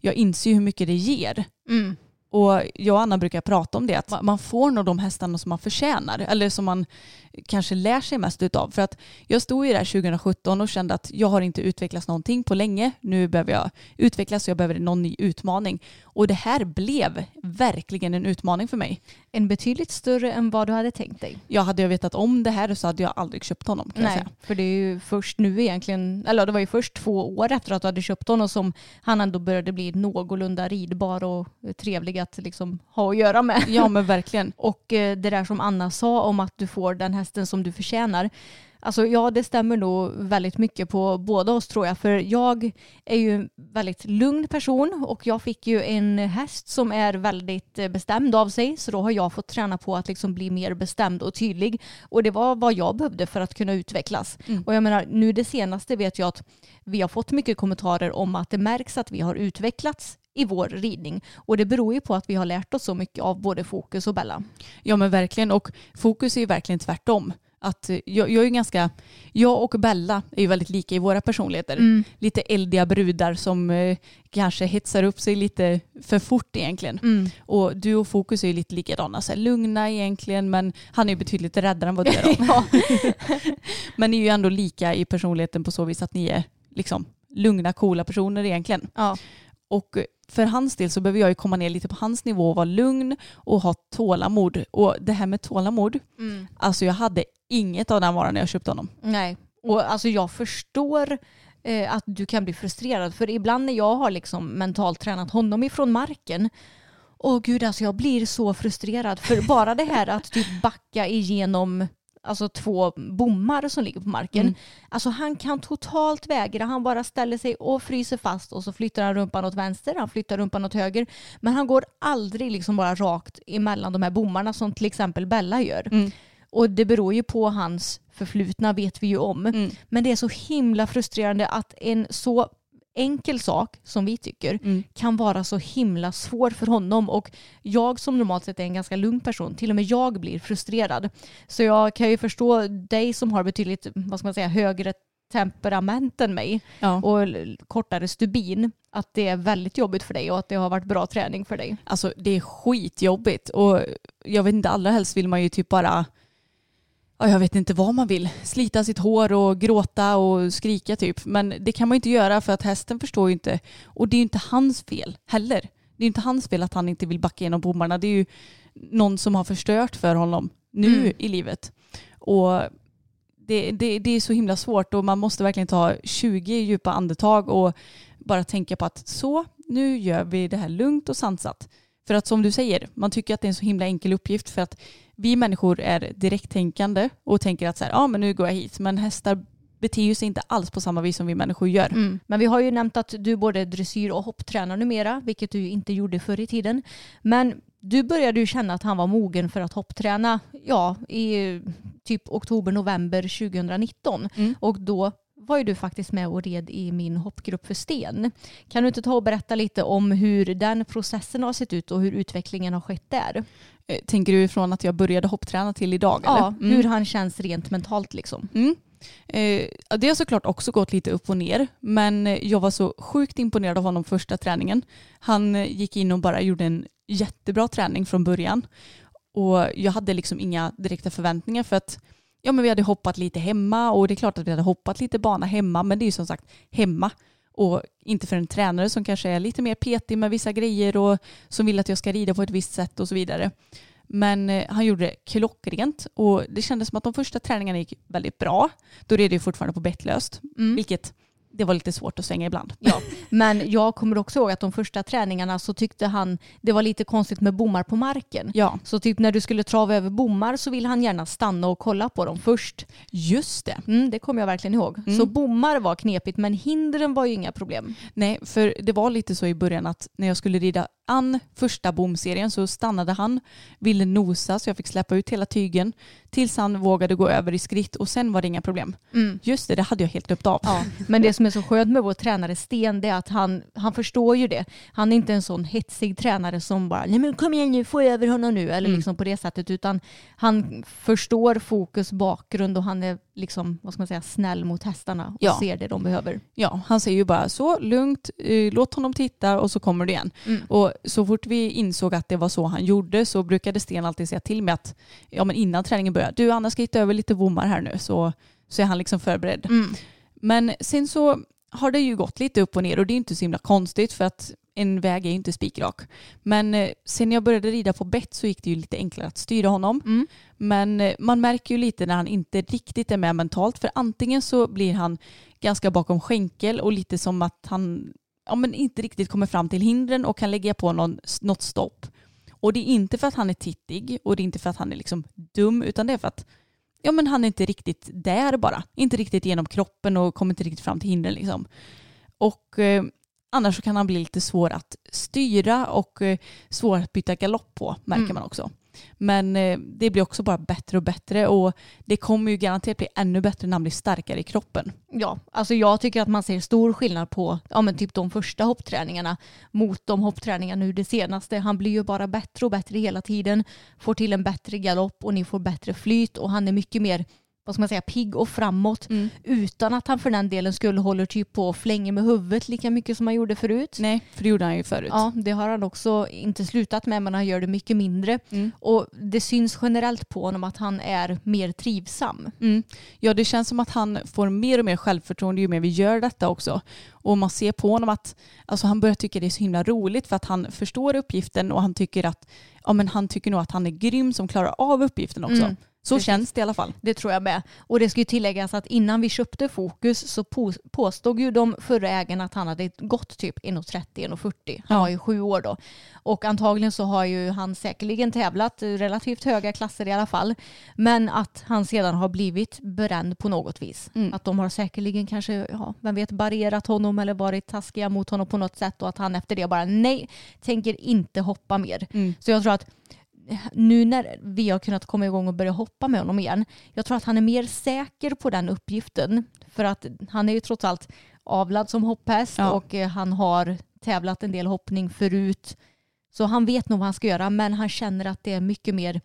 jag inser hur mycket det ger. Mm. Och jag och Anna brukar prata om det, att man får nog de hästarna som man förtjänar eller som man kanske lär sig mest utav. För att jag stod ju där 2017 och kände att jag har inte utvecklats någonting på länge. Nu behöver jag utvecklas och jag behöver någon ny utmaning. Och det här blev verkligen en utmaning för mig. En betydligt större än vad du hade tänkt dig. Jag hade jag vetat om det här så hade jag aldrig köpt honom Nej, för det är ju först nu egentligen, eller det var ju först två år efter att du hade köpt honom som han ändå började bli någorlunda ridbar och trevlig att liksom ha att göra med. Ja men verkligen. Och eh, det där som Anna sa om att du får den hästen som du förtjänar. Alltså ja, det stämmer nog väldigt mycket på båda oss tror jag. För jag är ju en väldigt lugn person och jag fick ju en häst som är väldigt eh, bestämd av sig. Så då har jag fått träna på att liksom bli mer bestämd och tydlig. Och det var vad jag behövde för att kunna utvecklas. Mm. Och jag menar, nu det senaste vet jag att vi har fått mycket kommentarer om att det märks att vi har utvecklats i vår ridning. Och det beror ju på att vi har lärt oss så mycket av både Fokus och Bella. Ja men verkligen och fokus är ju verkligen tvärtom. Att jag, jag är ganska, jag och Bella är ju väldigt lika i våra personligheter. Lite eldiga brudar som eh, kanske hetsar upp sig lite för fort egentligen. Och du och Fokus är ju lite likadana, så här, lugna egentligen men han är ju betydligt räddare än vad du är. [LAUGHS] [LAUGHS] men ni är ju ändå lika i personligheten på så vis att ni är liksom lugna, coola personer egentligen. Ja. Och för hans del så behöver jag ju komma ner lite på hans nivå och vara lugn och ha tålamod. Och det här med tålamod, alltså jag hade inget av den varan när jag köpte honom. Nej, och alltså jag förstår eh, att du kan bli frustrerad. För ibland när jag har liksom mentalt tränat honom ifrån marken Åh gud, alltså jag blir så frustrerad. För bara det här att typ backa igenom alltså två bommar som ligger på marken. Mm. Alltså han kan totalt vägra. Han bara ställer sig och fryser fast och så flyttar han rumpan åt vänster, han flyttar rumpan åt höger. Men han går aldrig liksom bara rakt emellan de här bommarna som till exempel Bella gör. Mm. Och det beror ju på hans förflutna vet vi ju om. Mm. Men det är så himla frustrerande att en så enkel sak som vi tycker Mm. kan vara så himla svår för honom och jag som normalt sett är en ganska lugn person, till och med jag blir frustrerad. Så jag kan ju förstå dig som har betydligt, vad ska man säga, högre temperament än mig Ja. och kortare stubin, att det är väldigt jobbigt för dig och att det har varit bra träning för dig. Alltså det är skitjobbigt och jag vet inte, allra helst vill man ju typ bara ja, jag vet inte vad man vill. Slita sitt hår och gråta och skrika typ. Men det kan man inte göra för att hästen förstår ju inte. Och det är ju inte hans fel heller. Det är ju inte hans fel att han inte vill backa igenom bommarna. Det är ju någon som har förstört för honom nu Mm. i livet. Och det, det, det är så himla svårt och man måste verkligen ta 20 djupa andetag och bara tänka på att så, nu gör vi det här lugnt och sansat. För att som du säger, man tycker att det är en så himla enkel uppgift för att vi människor är direkttänkande och tänker att så här, ja men nu går jag hit. Men hästar beter sig inte alls på samma vis som vi människor gör. Mm. Men vi har ju nämnt att du både dressyr och hopptränar numera, vilket du inte gjorde förr i tiden. Men du började ju känna att han var mogen för att hoppträna ja, i typ oktober-november 2019. Mm. Och då var ju du faktiskt med och red i min hoppgrupp för sten. Kan du inte ta och berätta lite om hur den processen har sett ut och hur utvecklingen har skett där? Eh, Tänker du ifrån att jag började hoppträna till idag? Ja, eller? Mm. hur han känns rent mentalt liksom. Mm. Eh, det har såklart också gått lite upp och ner. Men eh, jag var så sjukt imponerad av honom första träningen. Han gick in och bara gjorde en jättebra träning från början. Och jag hade liksom inga direkta förväntningar för att ja, men vi hade hoppat lite hemma och det är klart att vi hade hoppat lite bana hemma men det är ju som sagt hemma. Och inte för en tränare som kanske är lite mer petig med vissa grejer och som vill att jag ska rida på ett visst sätt och så vidare. Men eh, han gjorde det klockrent och det kändes som att de första träningarna gick väldigt bra. Då red jag fortfarande på bettlöst, Mm. vilket det var lite svårt att svänga ibland. Ja, men jag kommer också ihåg att de första träningarna så tyckte han det var lite konstigt med bommar på marken. Ja, Så typ när du skulle trava över bommar så ville han gärna stanna och kolla på dem först. just det. Mm, det kommer jag verkligen ihåg. Mm. Så bommar var knepigt men hindren var ju inga problem. Nej, för det var lite så i början att när jag skulle rida an första bomserien så stannade han, ville nosa så jag fick släppa ut hela tygen tills han vågade gå över i skritt och sen var det inga problem. Just det, det hade jag helt glömt av. Ja, men det som är så skönt med vår tränare Sten det är att han, han förstår ju det. Han är inte en sån hetsig tränare som bara nej men kom igen nu, få över honom nu eller Mm. liksom på det sättet utan han förstår fokus, bakgrund och han är liksom, vad ska man säga, snäll mot hästarna och Ja. ser det de behöver. Ja, han säger ju bara så lugnt, eh, låt honom titta och så kommer det igen. Mm. Och så fort vi insåg att det var så han gjorde så brukade Sten alltid säga till mig att ja, men innan träningen börjar, du Anna ska hitta över lite bommar här nu så, så är han liksom förberedd. Mm. Men sen så har det ju gått lite upp och ner och det är inte så himla konstigt för att en väg är ju inte spikrak. Men eh, sen jag började rida på bett så gick det ju lite enklare att styra honom. Mm. Men eh, man märker ju lite när han inte riktigt är med mentalt för antingen så blir han ganska bakom skänkel och lite som att han ja, men inte riktigt kommer fram till hindren och kan lägga på någon, något stopp. Och det är inte för att han är tittig och det är inte för att han är liksom dum utan det är för att ja, men han är inte riktigt där bara. Inte riktigt genom kroppen och kommer inte riktigt fram till hindren. Liksom. Och eh, annars kan han bli lite svår att styra och eh, svår att byta galopp på märker Mm. man också. Men eh, det blir också bara bättre och bättre och det kommer ju garanterat bli ännu bättre när han blir starkare i kroppen. Ja, alltså jag tycker att man ser stor skillnad på ja, men typ de första hoppträningarna mot de hoppträningarna nu det senaste. Han blir ju bara bättre och bättre hela tiden, får till en bättre galopp och ni får bättre flyt och han är mycket mer vad ska man säga, pigg och framåt utan att han för den delen skulle hålla typ på och flänga med huvudet lika mycket som han gjorde förut. Nej, för det gjorde han ju förut. Ja, det har han också inte slutat med men han gör det mycket mindre. Mm. Och det syns generellt på honom att han är mer trivsam. Mm. Ja, det känns som att han får mer och mer självförtroende ju mer vi gör detta också. Och man ser på honom att alltså, han börjar tycka det är så himla roligt för att han förstår uppgiften och han tycker att ja, men han tycker nog att han är grym som klarar av uppgiften också. Så Precis. känns det i alla fall. Det tror jag med. Och det ska ju tilläggas att innan vi köpte Fokus så på- påstod ju de förra ägarna att han hade gått typ 1,30-1,40. Han Ja. var ju sju år då. Och antagligen så har ju han säkerligen tävlat relativt höga klasser i alla fall. Men att han sedan har blivit bränd på något vis. Mm. Att de har säkerligen kanske, ja, vem vet, barrerat honom eller varit taskiga mot honom på något sätt och att han efter det bara nej, tänker inte hoppa mer. Mm. Så jag tror att nu när vi har kunnat komma igång och börja hoppa med honom igen, jag tror att han är mer säker på den uppgiften. För att han är ju trots allt avlad som hopphäst Ja. och eh, han har tävlat en del hoppning förut. Så han vet nog vad han ska göra men han känner att det är mycket mer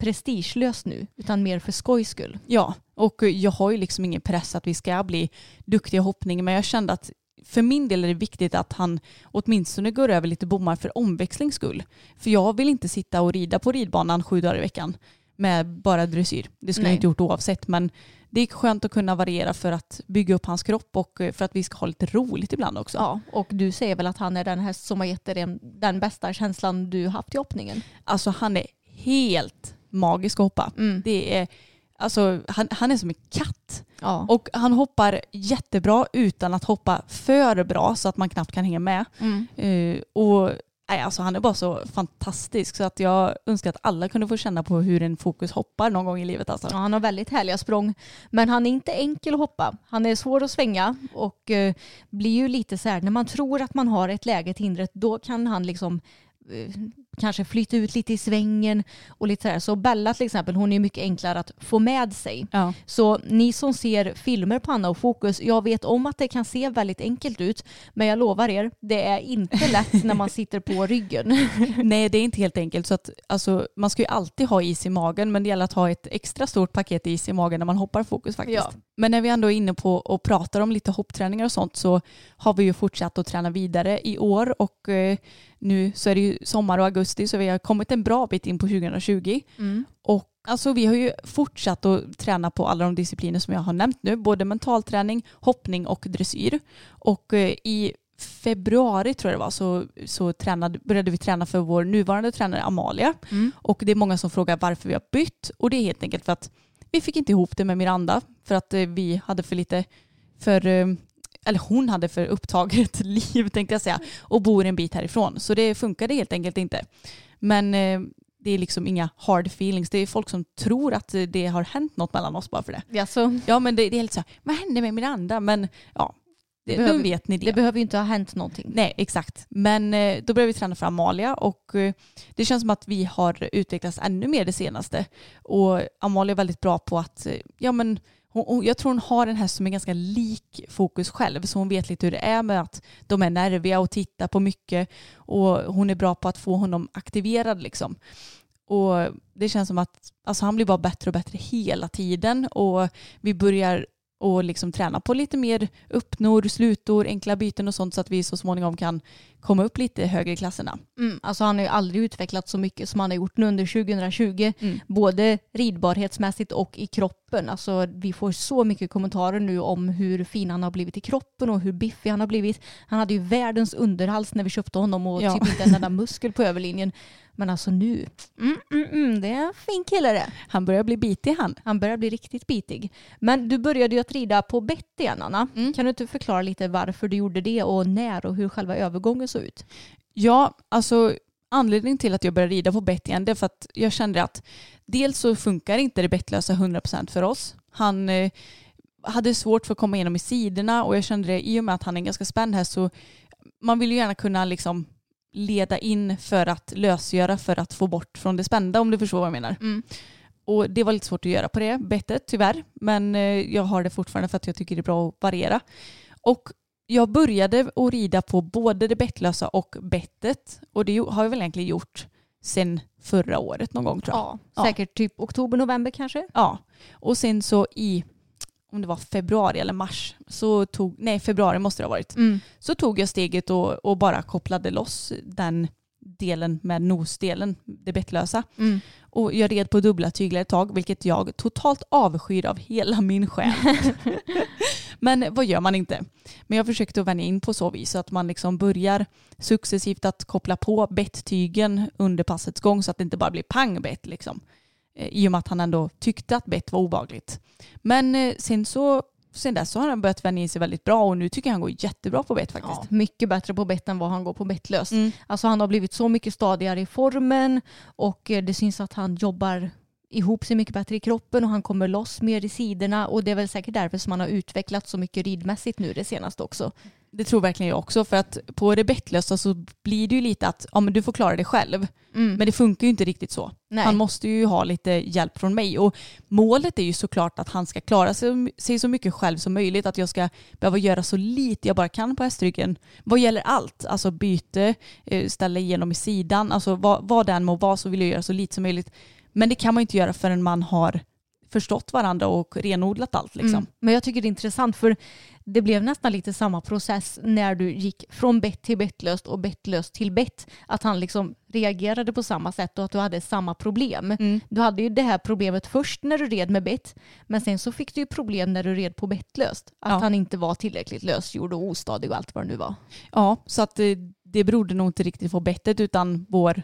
prestigelöst nu utan mer för skojs skull. Ja, och jag har ju liksom ingen press att vi ska bli duktiga i hoppning men jag kände att för min del är det viktigt att han åtminstone går över lite bommar för omväxlings skull. För jag vill inte sitta och rida på ridbanan sju dagar i veckan med bara dressyr. Det skulle Nej. jag inte gjort oavsett men det är skönt att kunna variera för att bygga upp hans kropp och för att vi ska ha lite roligt ibland också. Ja, och du säger väl att han är den häst som har gett dig den, den bästa känslan du haft i hoppningen? Alltså han är helt magisk att hoppa. Mm. Det är, alltså, han, han är som en katt. Ja. Och han hoppar jättebra utan att hoppa för bra så att man knappt kan hänga med. Mm. Eh, och nej, alltså han är bara så fantastisk så att jag önskar att alla kunde få känna på hur en fokus hoppar någon gång i livet. Alltså. Ja, han har väldigt härliga språng. Men han är inte enkel att hoppa. Han är svår att svänga och eh, blir ju lite så här, när man tror att man har ett läge till hindret, då kan han liksom eh, kanske flytta ut lite i svängen och lite så här. Så Bella till exempel, hon är mycket enklare att få med sig. Ja. Så ni som ser filmer på Anna och Fokus, jag vet om att det kan se väldigt enkelt ut, men jag lovar er, det är inte lätt när man sitter på ryggen. [LAUGHS] Nej det är inte helt enkelt så att alltså, man ska ju alltid ha is i magen men det gäller att ha ett extra stort paket is i magen när man hoppar fokus faktiskt. Ja. Men när vi ändå är inne på och pratar om lite hoppträningar och sånt så har vi ju fortsatt att träna vidare i år och eh, nu så är det ju sommar och augusti så vi har kommit en bra bit in på 2020. Och alltså vi har ju fortsatt att träna på alla de discipliner som jag har nämnt nu, både mentalträning, hoppning och dressyr. Och eh, i februari tror jag det var så, så tränade, började vi träna för vår nuvarande tränare Amalia. Och det är många som frågar varför vi har bytt och det är helt enkelt för att vi fick inte ihop det med Miranda för att eh, vi hade för lite för eh, eller hon hade för upptaget [LAUGHS] liv tänkte jag säga och bor en bit härifrån. Så det funkade helt enkelt inte. Men eh, det är liksom inga hard feelings. Det är folk som tror att det har hänt något mellan oss bara för det. Alltså, Ja men det, det är lite så här, vad hände med Miranda? Men ja, det, behöver- nu vet ni det. det behöver ju inte ha hänt någonting. Nej, exakt. Men eh, då började vi träna för Amalia och eh, det känns som att vi har utvecklats ännu mer det senaste. Och Amalia är väldigt bra på att, ja men hon, hon, jag tror hon har en häst som är ganska lik Fokus själv så hon vet lite hur det är med att de är nerviga och tittar på mycket och hon är bra på att få honom aktiverad liksom. Och det känns som att alltså han blir bara bättre och bättre hela tiden och vi börjar och liksom träna på lite mer öppnor, slutor, enkla byten och sånt så att vi så småningom kan komma upp lite högre i klasserna. Mm, alltså han har ju aldrig utvecklat så mycket som han har gjort nu under 2020. Mm. Både ridbarhetsmässigt och i kroppen. Alltså, vi får så mycket kommentarer nu om hur fin han har blivit i kroppen och hur biffig han har blivit. Han hade ju världens underhals när vi köpte honom och Ja. typ inte en enda muskel på överlinjen. Men alltså nu, mm, mm, mm, det är en fin kille det. Han börjar bli bitig han. Han börjar bli riktigt bitig. Men du började ju att rida på bett igen Anna. Mm. Kan du inte förklara lite varför du gjorde det och när och hur själva övergången såg ut? Ja, alltså anledningen till att jag började rida på bett igen det är för att jag kände att dels så funkar inte det bettlösa 100% för oss. Han eh, hade svårt för att komma igenom i sidorna och jag kände det i och med att han är en ganska spänd häst så man vill ju gärna kunna liksom leda in för att lösgöra för att få bort från det spända om du förstår vad jag menar. Mm. Och det var lite svårt att göra på det bettet tyvärr. Men eh, jag har det fortfarande för att jag tycker det är bra att variera. Och jag började att rida på både det bettlösa och bettet. Och det har jag väl egentligen gjort sen förra året någon gång tror jag. Ja, säkert typ oktober, november kanske. Ja. Och sen så i, om det var februari eller mars, så tog, nej februari måste det ha varit, Mm. så tog jag steget och, och bara kopplade loss den delen med nosdelen, det bettlösa. Mm. Och jag red på dubbla tyglar ett tag, vilket jag totalt avskyr av hela min själ. [LAUGHS] Men vad gör man inte? Men jag försökte att vänja in på så vis så att man liksom börjar successivt att koppla på betttygen under passets gång så att det inte bara blir pang bett liksom. Eh, I och med att han ändå tyckte att bett var obagligt. Men eh, sen så sen dess har han börjat vänja in sig väldigt bra och nu tycker jag han går jättebra på bett faktiskt. Ja, mycket bättre på bett än vad han går på bettlöst. Mm. Alltså han har blivit så mycket stadigare i formen och eh, det syns att han jobbar ihop sig mycket bättre i kroppen och han kommer loss mer i sidorna och det är väl säkert därför som han har utvecklats så mycket ridmässigt nu det senaste också. Det tror verkligen jag också för att på det bettlösa så blir det ju lite att ja, men du får klara det själv. Men det funkar ju inte riktigt så. Nej. Han måste ju ha lite hjälp från mig. Och målet är ju såklart att han ska klara sig, sig så mycket själv som möjligt. Att jag ska behöva göra så lite jag bara kan på hästryggen. Vad gäller allt, alltså byte, eh, ställa igenom i sidan, alltså vad, vad den må vara så vill jag göra så lite som möjligt. Men det kan man inte göra förrän man har förstått varandra och renodlat allt. Liksom. Mm. Men jag tycker det är intressant för det blev nästan lite samma process när du gick från bett till bettlöst och bettlöst till bett. Att han liksom reagerade på samma sätt och att du hade samma problem. Mm. Du hade ju det här problemet först när du red med bett men sen så fick du ju problem när du red på bettlöst. Att Ja. han inte var tillräckligt lösgjord och ostadig och allt vad det nu var. Ja, så att det, det berodde nog inte riktigt på bettet utan vår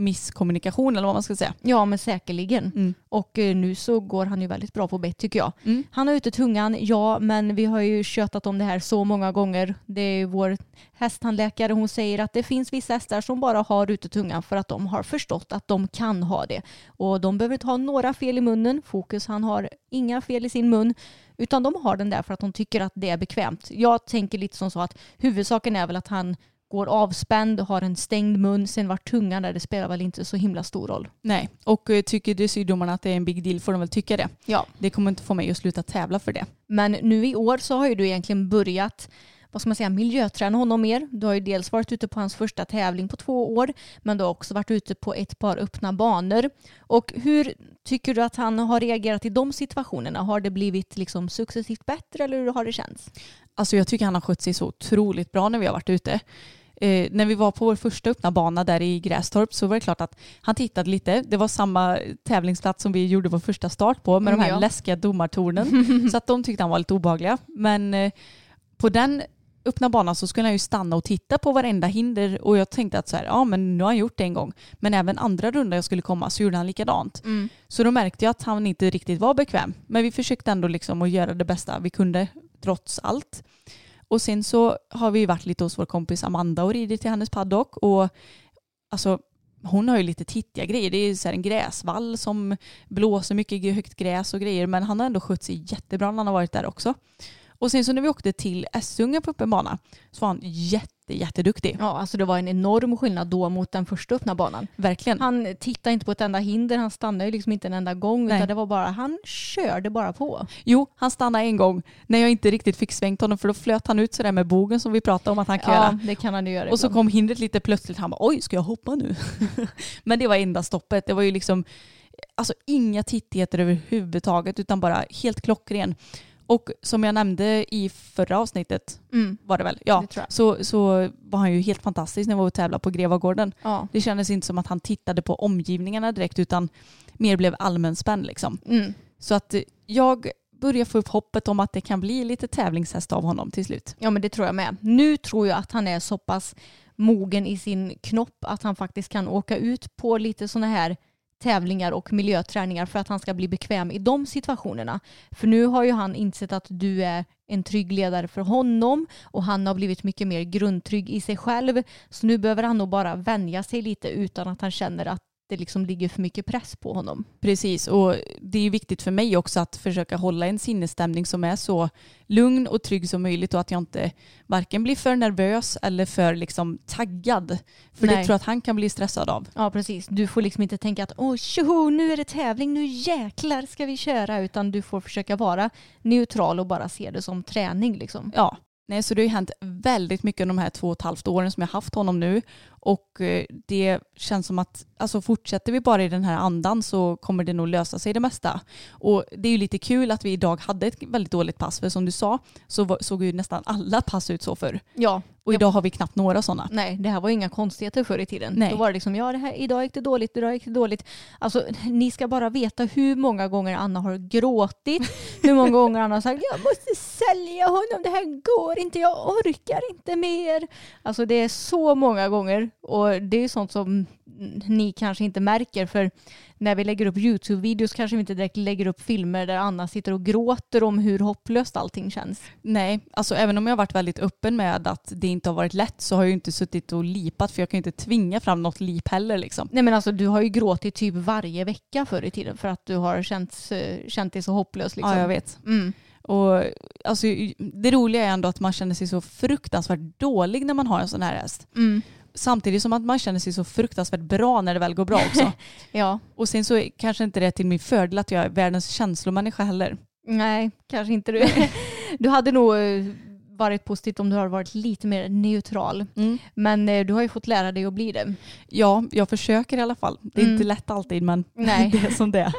misskommunikation eller vad man ska säga. Ja men säkerligen. Mm. Och eh, nu så går han ju väldigt bra på bett tycker jag. Mm. Han har ute tungan, ja, men vi har ju tjötat om det här så många gånger. Det är vår hästtandläkare, hon säger att det finns vissa hästar som bara har ute tungan för att de har förstått att de kan ha det. Och de behöver inte ha några fel i munnen. Fokus, han har inga fel i sin mun. Utan de har den där för att de tycker att det är bekvämt. Jag tänker lite som så att huvudsaken är väl att han går avspänd, har en stängd mun, sen vart tungan där, det spelar väl inte så himla stor roll. Nej, och eh, tycker dressyrdomarna att det är en big deal får de väl tycka det. Ja. Det kommer inte få mig att sluta tävla för det. Men nu i år så har ju du egentligen börjat vad ska man säga, miljöträna honom mer. Du har ju dels varit ute på hans första tävling på två år men du har också varit ute på ett par öppna banor. Och hur tycker du att han har reagerat i de situationerna? Har det blivit liksom successivt bättre eller hur har det känts? Alltså jag tycker han har skött sig så otroligt bra när vi har varit ute. Eh, när vi var på vår första öppna bana där i Grästorp så var det klart att han tittade lite. Det var samma tävlingsplats som vi gjorde vår första start på med Mm, de här ja. läskiga domartornen. [LAUGHS] så att de tyckte han var lite obehagliga. Men eh, på den öppna banan så skulle han ju stanna och titta på varenda hinder och jag tänkte att så här, ja men nu har han gjort det en gång. Men även andra runda jag skulle komma så gjorde han likadant. Så då märkte jag att han inte riktigt var bekväm. Men vi försökte ändå liksom att göra det bästa vi kunde trots allt. Och sen så har vi varit lite hos vår kompis Amanda och ridit till hennes paddock och alltså hon har ju lite tittiga grejer. Det är så här en gräsvall som blåser mycket högt gräs och grejer men han har ändå skött sig jättebra när han har varit där också. Och sen så när vi åkte till Essunga på öppen bana så var han jätte, jätteduktig. Ja, alltså det var en enorm skillnad då mot den första öppna banan. Verkligen. Han tittade inte på ett enda hinder, han stannade ju liksom inte en enda gång Nej. utan det var bara, han körde bara på. Jo, han stannade en gång när jag inte riktigt fick svängt honom för då flöt han ut sådär med bogen som vi pratade om att han kan Ja, göra. det kan han ju göra Och så ibland. kom hindret lite plötsligt. Han bara oj, ska jag hoppa nu? [LAUGHS] Men det var enda stoppet. Det var ju liksom alltså inga tittigheter överhuvudtaget utan bara helt klockren. Och som jag nämnde i förra avsnittet Mm. var det väl? Ja, Det så, så var han ju helt fantastisk när vi var och tävlade på Grevagården. Ja. Det kändes inte som att han tittade på omgivningarna direkt utan mer blev allmänspänd liksom. Mm. Så att eh, jag börjar få upp hoppet om att det kan bli lite tävlingshäst av honom till slut. Ja men det tror jag med. Nu tror jag att han är så pass mogen i sin knopp att han faktiskt kan åka ut på lite sådana här tävlingar och miljöträningar för att han ska bli bekväm i de situationerna. För nu har ju han insett att du är en trygg ledare för honom och han har blivit mycket mer grundtrygg i sig själv. Så nu behöver han nog bara vänja sig lite utan att han känner att det liksom ligger för mycket press på honom. Precis, och det är viktigt för mig också att försöka hålla en sinnesstämning som är så lugn och trygg som möjligt och att jag inte varken blir för nervös eller för liksom taggad. För Nej. det tror jag att han kan bli stressad av. Ja precis, du får liksom inte tänka att åh tjoho nu är det tävling, nu jäklar ska vi köra utan du får försöka vara neutral och bara se det som träning liksom. Ja, nej, så det har ju hänt väldigt mycket de här två och ett halvt åren som jag haft honom nu. Och eh, det känns som att alltså fortsätter vi bara i den här andan så kommer det nog lösa sig det mesta. Och det är ju lite kul att vi idag hade ett väldigt dåligt pass. För som du sa så såg ju nästan alla pass ut så förr. Ja, Och idag har vi knappt några sådana. Nej, det här var ju inga konstigheter förr i tiden. Nej. Då var det liksom, ja det här, idag gick det dåligt, idag gick det dåligt. Alltså ni ska bara veta hur många gånger Anna har gråtit, [LAUGHS] hur många gånger Anna har sagt jag måste sälja honom, det här går inte, jag orkar inte mer. Alltså det är så många gånger och det är sånt som ni kanske inte märker för när vi lägger upp YouTube-videos kanske vi inte direkt lägger upp filmer där Anna sitter och gråter om hur hopplöst allting känns. Nej, alltså även om jag har varit väldigt öppen med att det inte har varit lätt så har jag ju inte suttit och lipat för jag kan ju inte tvinga fram något lip heller liksom. Nej men alltså du har ju gråtit typ varje vecka förr i tiden för att du har känt, eh, känt dig så hopplös. Liksom. Ja, jag vet. Mm. Och alltså, det roliga är ändå att man känner sig så fruktansvärt dålig när man har en sån här häst. Mm. Samtidigt som att man känner sig så fruktansvärt bra när det väl går bra också. [LAUGHS] Ja, Och sen så är kanske inte det är till min fördel att jag är världens känslomänniska heller. nej kanske inte du. [LAUGHS] Du hade nog eh, varit positivt om du hade varit lite mer neutral. Men eh, du har ju fått lära dig att bli det. Ja, jag försöker i alla fall. Det är Mm. inte lätt alltid men [LAUGHS] Nej. det är som det är.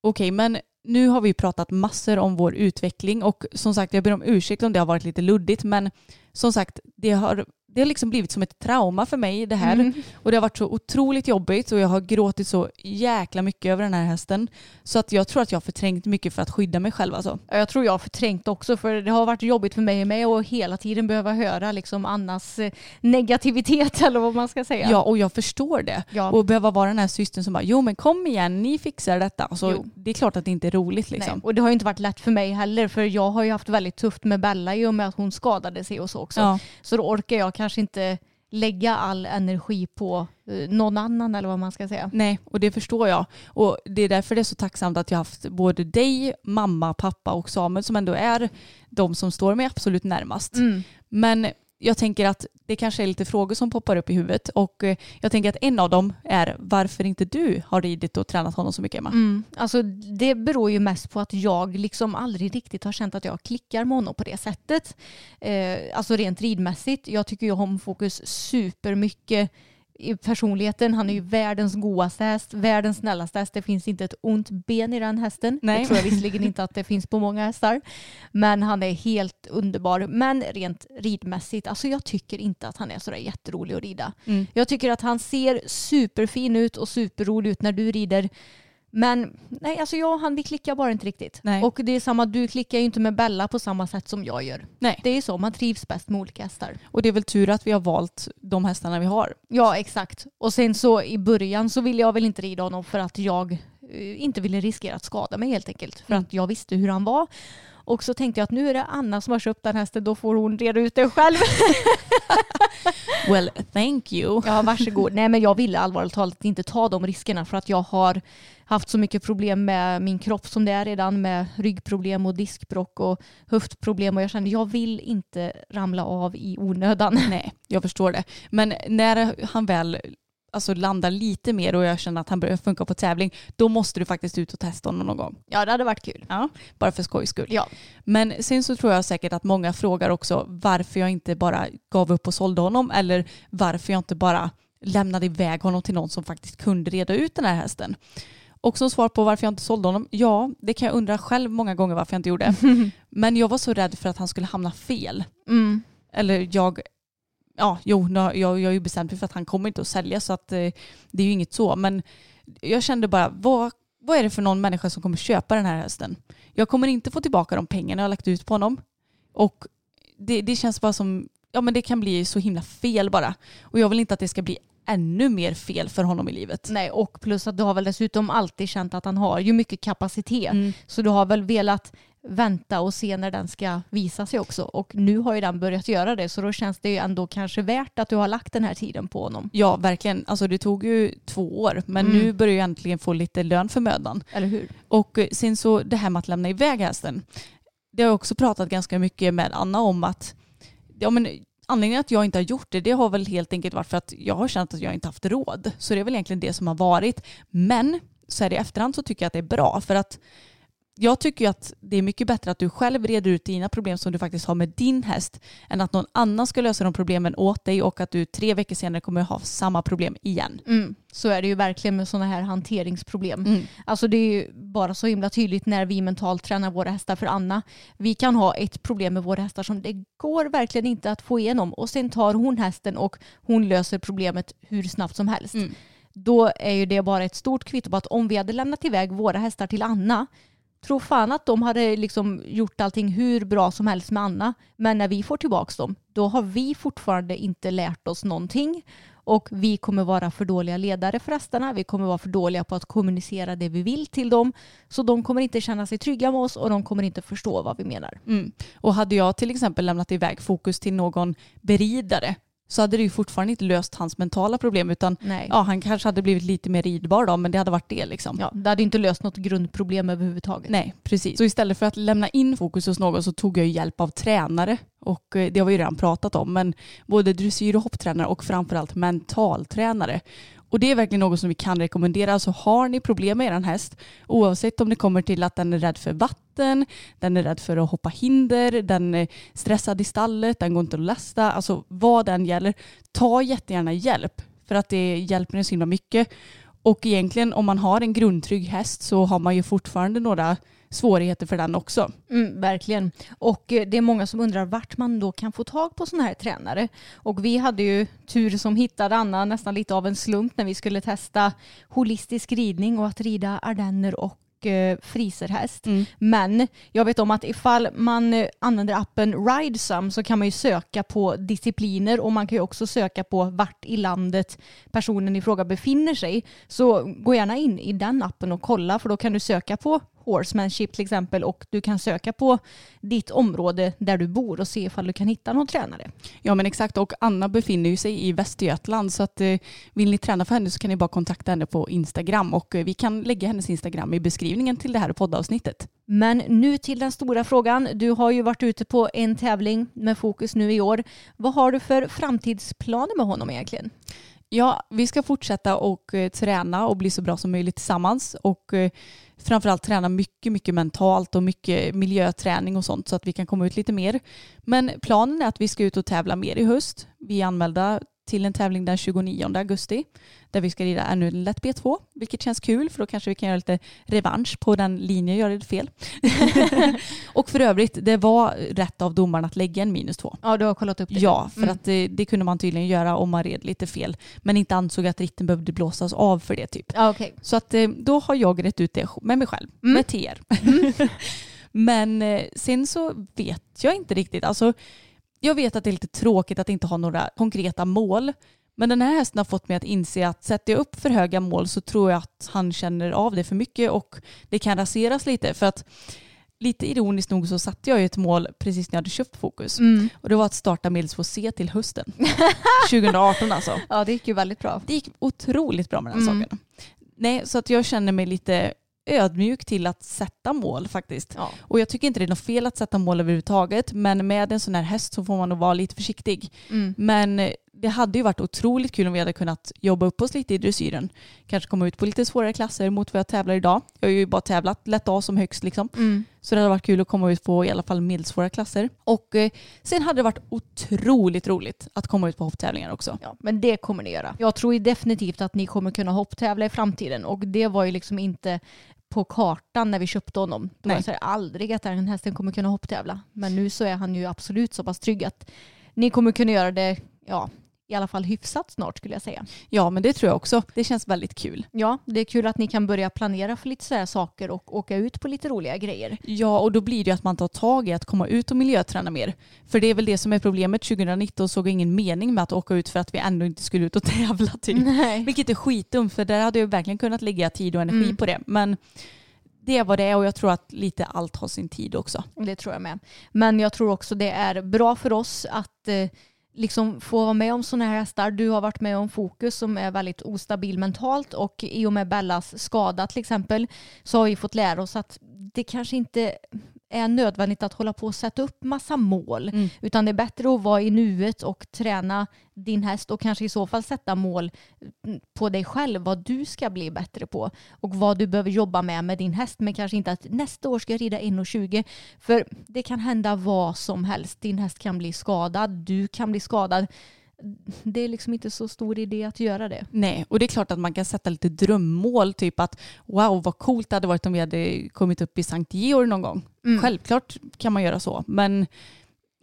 Okej, men nu har vi pratat massor om vår utveckling och som sagt jag ber om ursäkt om det har varit lite luddigt men som sagt det har, det har liksom blivit som ett trauma för mig det här Mm. och det har varit så otroligt jobbigt och jag har gråtit så jäkla mycket över den här hästen så att jag tror att jag har förträngt mycket för att skydda mig själv alltså. Ja, Jag tror jag har förträngt också för det har varit jobbigt för mig med och hela tiden behöva höra liksom Annas eh, negativitet [LAUGHS] eller vad man ska säga. Ja, och jag förstår det. Ja. Och behöva vara den här systern som bara, jo men kom igen, ni fixar detta. Alltså, Jo. det är klart att det inte är roligt liksom. Nej, och det har ju inte varit lätt för mig heller för jag har ju haft väldigt tufft med Bella i och med att hon skadade sig och så också. Ja. Så då orkar jag kanske inte lägga all energi på eh, någon annan eller vad man ska säga. Nej, och det förstår jag. Och det är därför det är så tacksamt att jag haft både dig, mamma, pappa och Samuel som ändå är de som står mig absolut närmast. Mm. Men jag tänker att det kanske är lite frågor som poppar upp i huvudet och eh, jag tänker att en av dem är varför inte du har ridit och tränat honom så mycket Emma. Mm. Alltså, det beror ju mest på att jag liksom aldrig riktigt har känt att jag klickar med honom på det sättet. Eh, alltså rent ridmässigt. Jag tycker ju om Fokus supermycket i personligheten. Han är ju världens godaste häst, världens snällaste häst. Det finns inte ett ont ben i den hästen. Nej. Det tror jag visserligen [LAUGHS] inte att det finns på många hästar. Men han är helt underbar. Men rent ridmässigt, alltså jag tycker inte att han är sådär jätterolig att rida. Mm. Jag tycker att han ser superfin ut och superrolig ut när du rider. Men nej, alltså jag och han vi klickar bara inte riktigt. Nej. Och det är samma, du klickar ju inte med Bella på samma sätt som jag gör. Nej. Det är ju så, man trivs bäst med olika hästar. Och det är väl tur att vi har valt de hästarna vi har. Ja, exakt. Och sen så i början så ville jag väl inte rida honom för att jag eh, inte ville riskera att skada mig helt enkelt. För Mm. att jag visste hur han var. Och så tänkte jag att nu är det Anna som har köpt den hästen, då får hon reda ut det själv. [LAUGHS] Well, thank you. Ja, varsågod. Nej, men jag ville allvarligt talat inte ta de riskerna för att jag har haft så mycket problem med min kropp som det är redan med ryggproblem och diskbrock och höftproblem och jag kände jag vill inte ramla av i onödan. [LAUGHS] Nej, jag förstår det. Men när han väl alltså, landar lite mer och jag känner att han börjar funka på tävling, då måste du faktiskt ut och testa honom någon gång. Ja, det hade varit kul. Ja, bara för skojs skull. Ja. Men sen så tror jag säkert att många frågar också varför jag inte bara gav upp och sålde honom eller varför jag inte bara lämnade iväg honom till någon som faktiskt kunde reda ut den här hästen. Och som svar på varför jag inte sålde honom, ja, det kan jag undra själv många gånger varför jag inte gjorde. [LAUGHS] Men jag var så rädd för att han skulle hamna fel. Mm. Eller jag, ja, jo, jag, jag har ju bestämt mig för att han kommer inte att sälja så att eh, det är ju inget så. Men jag kände bara, vad, vad är det för någon människa som kommer köpa den här hästen? Jag kommer inte få tillbaka de pengarna jag lagt ut på honom. Och det, det känns bara som, ja men det kan bli så himla fel bara. Och jag vill inte att det ska bli ännu mer fel för honom i livet. Nej, och plus att du har väl dessutom alltid känt att han har ju mycket kapacitet. Mm. Så du har väl velat vänta och se när den ska visa sig också. Och nu har ju den börjat göra det så då känns det ju ändå kanske värt att du har lagt den här tiden på honom. Ja, verkligen. Alltså det tog ju två år, men Mm. nu börjar jag äntligen få lite lön för mödan. Eller hur? Och eh, sen så det här med att lämna iväg hästen. Det har jag också pratat ganska mycket med Anna om att ja, men, anledningen att jag inte har gjort det, det har väl helt enkelt varit för att jag har känt att jag inte haft råd. Så det är väl egentligen det som har varit. Men så här i efterhand så tycker jag att det är bra för att jag tycker att det är mycket bättre att du själv reder ut dina problem som du faktiskt har med din häst än att någon annan ska lösa de problemen åt dig och att du tre veckor senare kommer ha samma problem igen. Mm. Så är det ju verkligen med sådana här hanteringsproblem. Mm. Alltså det är ju bara så himla tydligt när vi mentalt tränar våra hästar för Anna. Vi kan ha ett problem med våra hästar som det går verkligen inte att få igenom och sen tar hon hästen och hon löser problemet hur snabbt som helst. Mm. Då är ju det bara ett stort kvitto på att om vi hade lämnat iväg våra hästar till Anna Tro fan att de hade liksom gjort allting hur bra som helst med Anna. Men när vi får tillbaka dem, då har vi fortfarande inte lärt oss någonting. Och vi kommer vara för dåliga ledare för hästarna. Vi kommer vara för dåliga på att kommunicera det vi vill till dem. Så de kommer inte känna sig trygga med oss och de kommer inte förstå vad vi menar. Mm. Och hade jag till exempel lämnat iväg fokus till någon beridare så hade det ju fortfarande inte löst hans mentala problem utan Nej. ja, han kanske hade blivit lite mer ridbar då men det hade varit det liksom. Ja, det hade inte löst något grundproblem överhuvudtaget. Nej, precis. Så istället för att lämna in fokus hos någon så tog jag hjälp av tränare. Och eh, det har vi ju redan pratat om. Men både dressyr och hopptränare och framförallt mentaltränare. Och det är verkligen något som vi kan rekommendera. Alltså har ni problem med er häst, oavsett om det kommer till att den är rädd för vatten, den är rädd för att hoppa hinder, den är stressad i stallet, den går inte att lasta, alltså vad den gäller, ta jättegärna hjälp. För att det hjälper en så himla mycket. Och egentligen om man har en grundtrygg häst så har man ju fortfarande några svårigheter för den också. Mm, verkligen. Och eh, det är många som undrar vart man då kan få tag på sådana här tränare. Och vi hade ju tur som hittade Anna nästan lite av en slump när vi skulle testa holistisk ridning och att rida ardenner och eh, friserhäst. Mm. Men jag vet om att ifall man eh, använder appen Ridesum så kan man ju söka på discipliner och man kan ju också söka på vart i landet personen i fråga befinner sig. Så gå gärna in i den appen och kolla för då kan du söka på horsemanship till exempel och du kan söka på ditt område där du bor och se ifall du kan hitta någon tränare. Ja men exakt och Anna befinner ju sig i Västergötland så att eh, vill ni träna för henne så kan ni bara kontakta henne på Instagram och eh, vi kan lägga hennes Instagram i beskrivningen till det här poddavsnittet. Men nu till den stora frågan. Du har ju varit ute på en tävling med fokus nu i år. Vad har du för framtidsplaner med honom egentligen? Ja, vi ska fortsätta och eh, träna och bli så bra som möjligt tillsammans och framförallt träna mycket, mycket mentalt och mycket miljöträning och sånt så att vi kan komma ut lite mer. Men planen är att vi ska ut och tävla mer i höst. Vi är anmälda till en tävling den 29 augusti där vi ska rida ännu en lätt B2 vilket känns kul för då kanske vi kan göra lite revansch på den linjen jag red fel. [LAUGHS] och för övrigt, det var rätt av domaren att lägga en minus två. Ja, du har kollat upp det. Ja, för Mm. att det, det kunde man tydligen göra om man red lite fel. Men inte ansåg att ritten behövde blåsas av för det typ. Ja, okej. Så att eh, då har jag rätt ut det med mig själv, Mm. med TR. [LAUGHS] Men eh, sen så vet jag inte riktigt. Alltså, jag vet att det är lite tråkigt att inte ha några konkreta mål. Men den här hästen har fått mig att inse att sätter jag upp för höga mål så tror jag att han känner av det för mycket och det kan raseras lite. För att lite ironiskt nog så satte jag ju ett mål precis när jag hade köpt Fokus. Mm. Och det var att starta Medelsvår C till hösten. [LAUGHS] 2018 alltså. Ja, det gick ju väldigt bra. Det gick otroligt bra med den Mm. saken. Nej, så att jag känner mig lite ödmjuk till att sätta mål faktiskt. Ja. Och jag tycker inte det är något fel att sätta mål överhuvudtaget, men med en sån här häst så får man nog vara lite försiktig. Mm. Men eh, det hade ju varit otroligt kul om vi hade kunnat jobba upp oss lite i dressyren. Kanske komma ut på lite svårare klasser mot vad jag tävlar idag. Jag har ju bara tävlat lätt A som högst liksom. Mm. Så det hade varit kul att komma ut på i alla fall medelsvåra klasser. Och eh, sen hade det varit otroligt roligt att komma ut på hopptävlingar också. Ja, men det kommer ni göra. Jag tror definitivt att ni kommer kunna hopptävla i framtiden och det var ju liksom inte på kartan när vi köpte honom. Då var Nej. jag så här, aldrig att den hästen kommer kunna hopptävla. Men nu så är han ju absolut så pass trygg att ni kommer kunna göra det ja, i alla fall hyfsat snart skulle jag säga. Ja, men det tror jag också. Det känns väldigt kul. Ja, det är kul att ni kan börja planera för lite sådär saker och åka ut på lite roliga grejer. Ja, och då blir det ju att man tar tag i att komma ut och miljöträna mer. För det är väl det som är problemet. 2019 såg jag ingen mening med att åka ut för att vi ändå inte skulle ut och [LAUGHS] tävla typ. Nej. Vilket är skitdumt för där hade jag verkligen kunnat lägga tid och energi Mm. på det. Men det är vad det är och jag tror att lite allt har sin tid också. Det tror jag med. Men jag tror också det är bra för oss att eh, liksom få vara med om sådana här hästar. Du har varit med om Fokus som är väldigt ostabil mentalt och i och med Bellas skada till exempel så har vi fått lära oss att det kanske inte är nödvändigt att hålla på och sätta upp massa mål Mm. utan det är bättre att vara i nuet och träna din häst och kanske i så fall sätta mål mm, på dig själv vad du ska bli bättre på och vad du behöver jobba med med din häst men kanske inte att nästa år ska jag rida 1,20 för det kan hända vad som helst. Din häst kan bli skadad, du kan bli skadad. Det är liksom inte så stor idé att göra det. Nej, och det är klart att man kan sätta lite drömmål, typ att wow vad coolt det hade varit om vi hade kommit upp i Sankt Georg någon gång. Mm. Självklart kan man göra så, men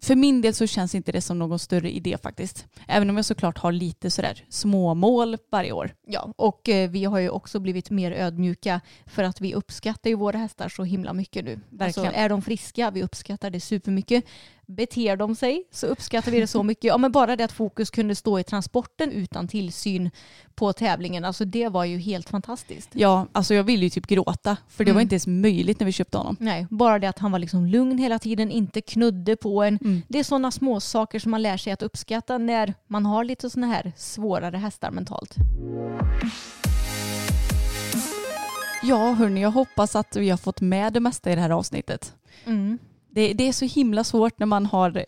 för min del så känns inte det som någon större idé faktiskt. Även om jag såklart har lite sådär små mål varje år. Ja, och eh, vi har ju också blivit mer ödmjuka för att vi uppskattar ju våra hästar så himla mycket nu. Verkligen. Alltså, är de friska, vi uppskattar det supermycket. Beter de sig så uppskattar vi det så mycket. Ja, men bara det att Fokus kunde stå i transporten utan tillsyn på tävlingen, alltså det var ju helt fantastiskt. Ja, alltså jag vill ju typ gråta för det var Mm. inte ens möjligt när vi köpte honom. Nej, bara det att han var liksom lugn hela tiden, inte knudde på en. Mm. Det är sådana små saker som man lär sig att uppskatta när man har lite sådana här svårare hästar mentalt. Ja, hörni, jag hoppas att vi har fått med det mesta i det här avsnittet. Mm. Det, det är så himla svårt när man har eh,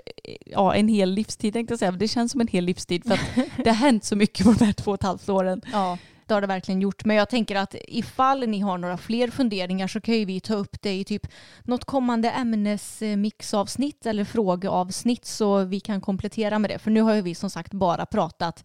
ja, en hel livstid, tänkte jag säga. Det känns som en hel livstid för att [LAUGHS] det har hänt så mycket på de här två och ett halvt åren. Ja, det har det verkligen gjort. Men jag tänker att ifall ni har några fler funderingar så kan ju vi ta upp det i typ något kommande ämnesmixavsnitt eller frågeavsnitt så vi kan komplettera med det. För nu har ju vi som sagt bara pratat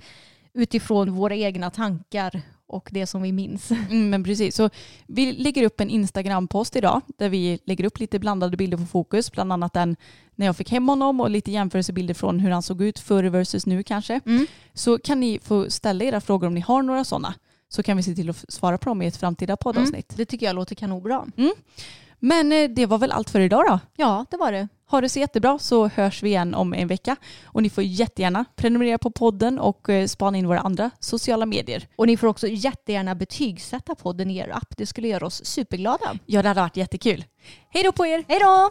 utifrån våra egna tankar och det som vi minns. [LAUGHS] Mm, men precis. Så vi lägger upp en Instagram-post idag där vi lägger upp lite blandade bilder på fokus. Bland annat den när jag fick hem honom och lite jämförelsebilder från hur han såg ut förr versus nu kanske. Mm. Så kan ni få ställa era frågor om ni har några sådana. Så kan vi se till att svara på dem i ett framtida poddavsnitt. Det tycker jag låter kanonbra. Men eh, det var väl allt för idag då. Ja, det var det. Ha det så jättebra så hörs vi igen om en vecka. Och ni får jättegärna prenumerera på podden och eh, spana in våra andra sociala medier. Och ni får också jättegärna betygsätta podden i er app. Det skulle göra oss superglada. Ja, det hade varit jättekul. Hej då på er! Hej då!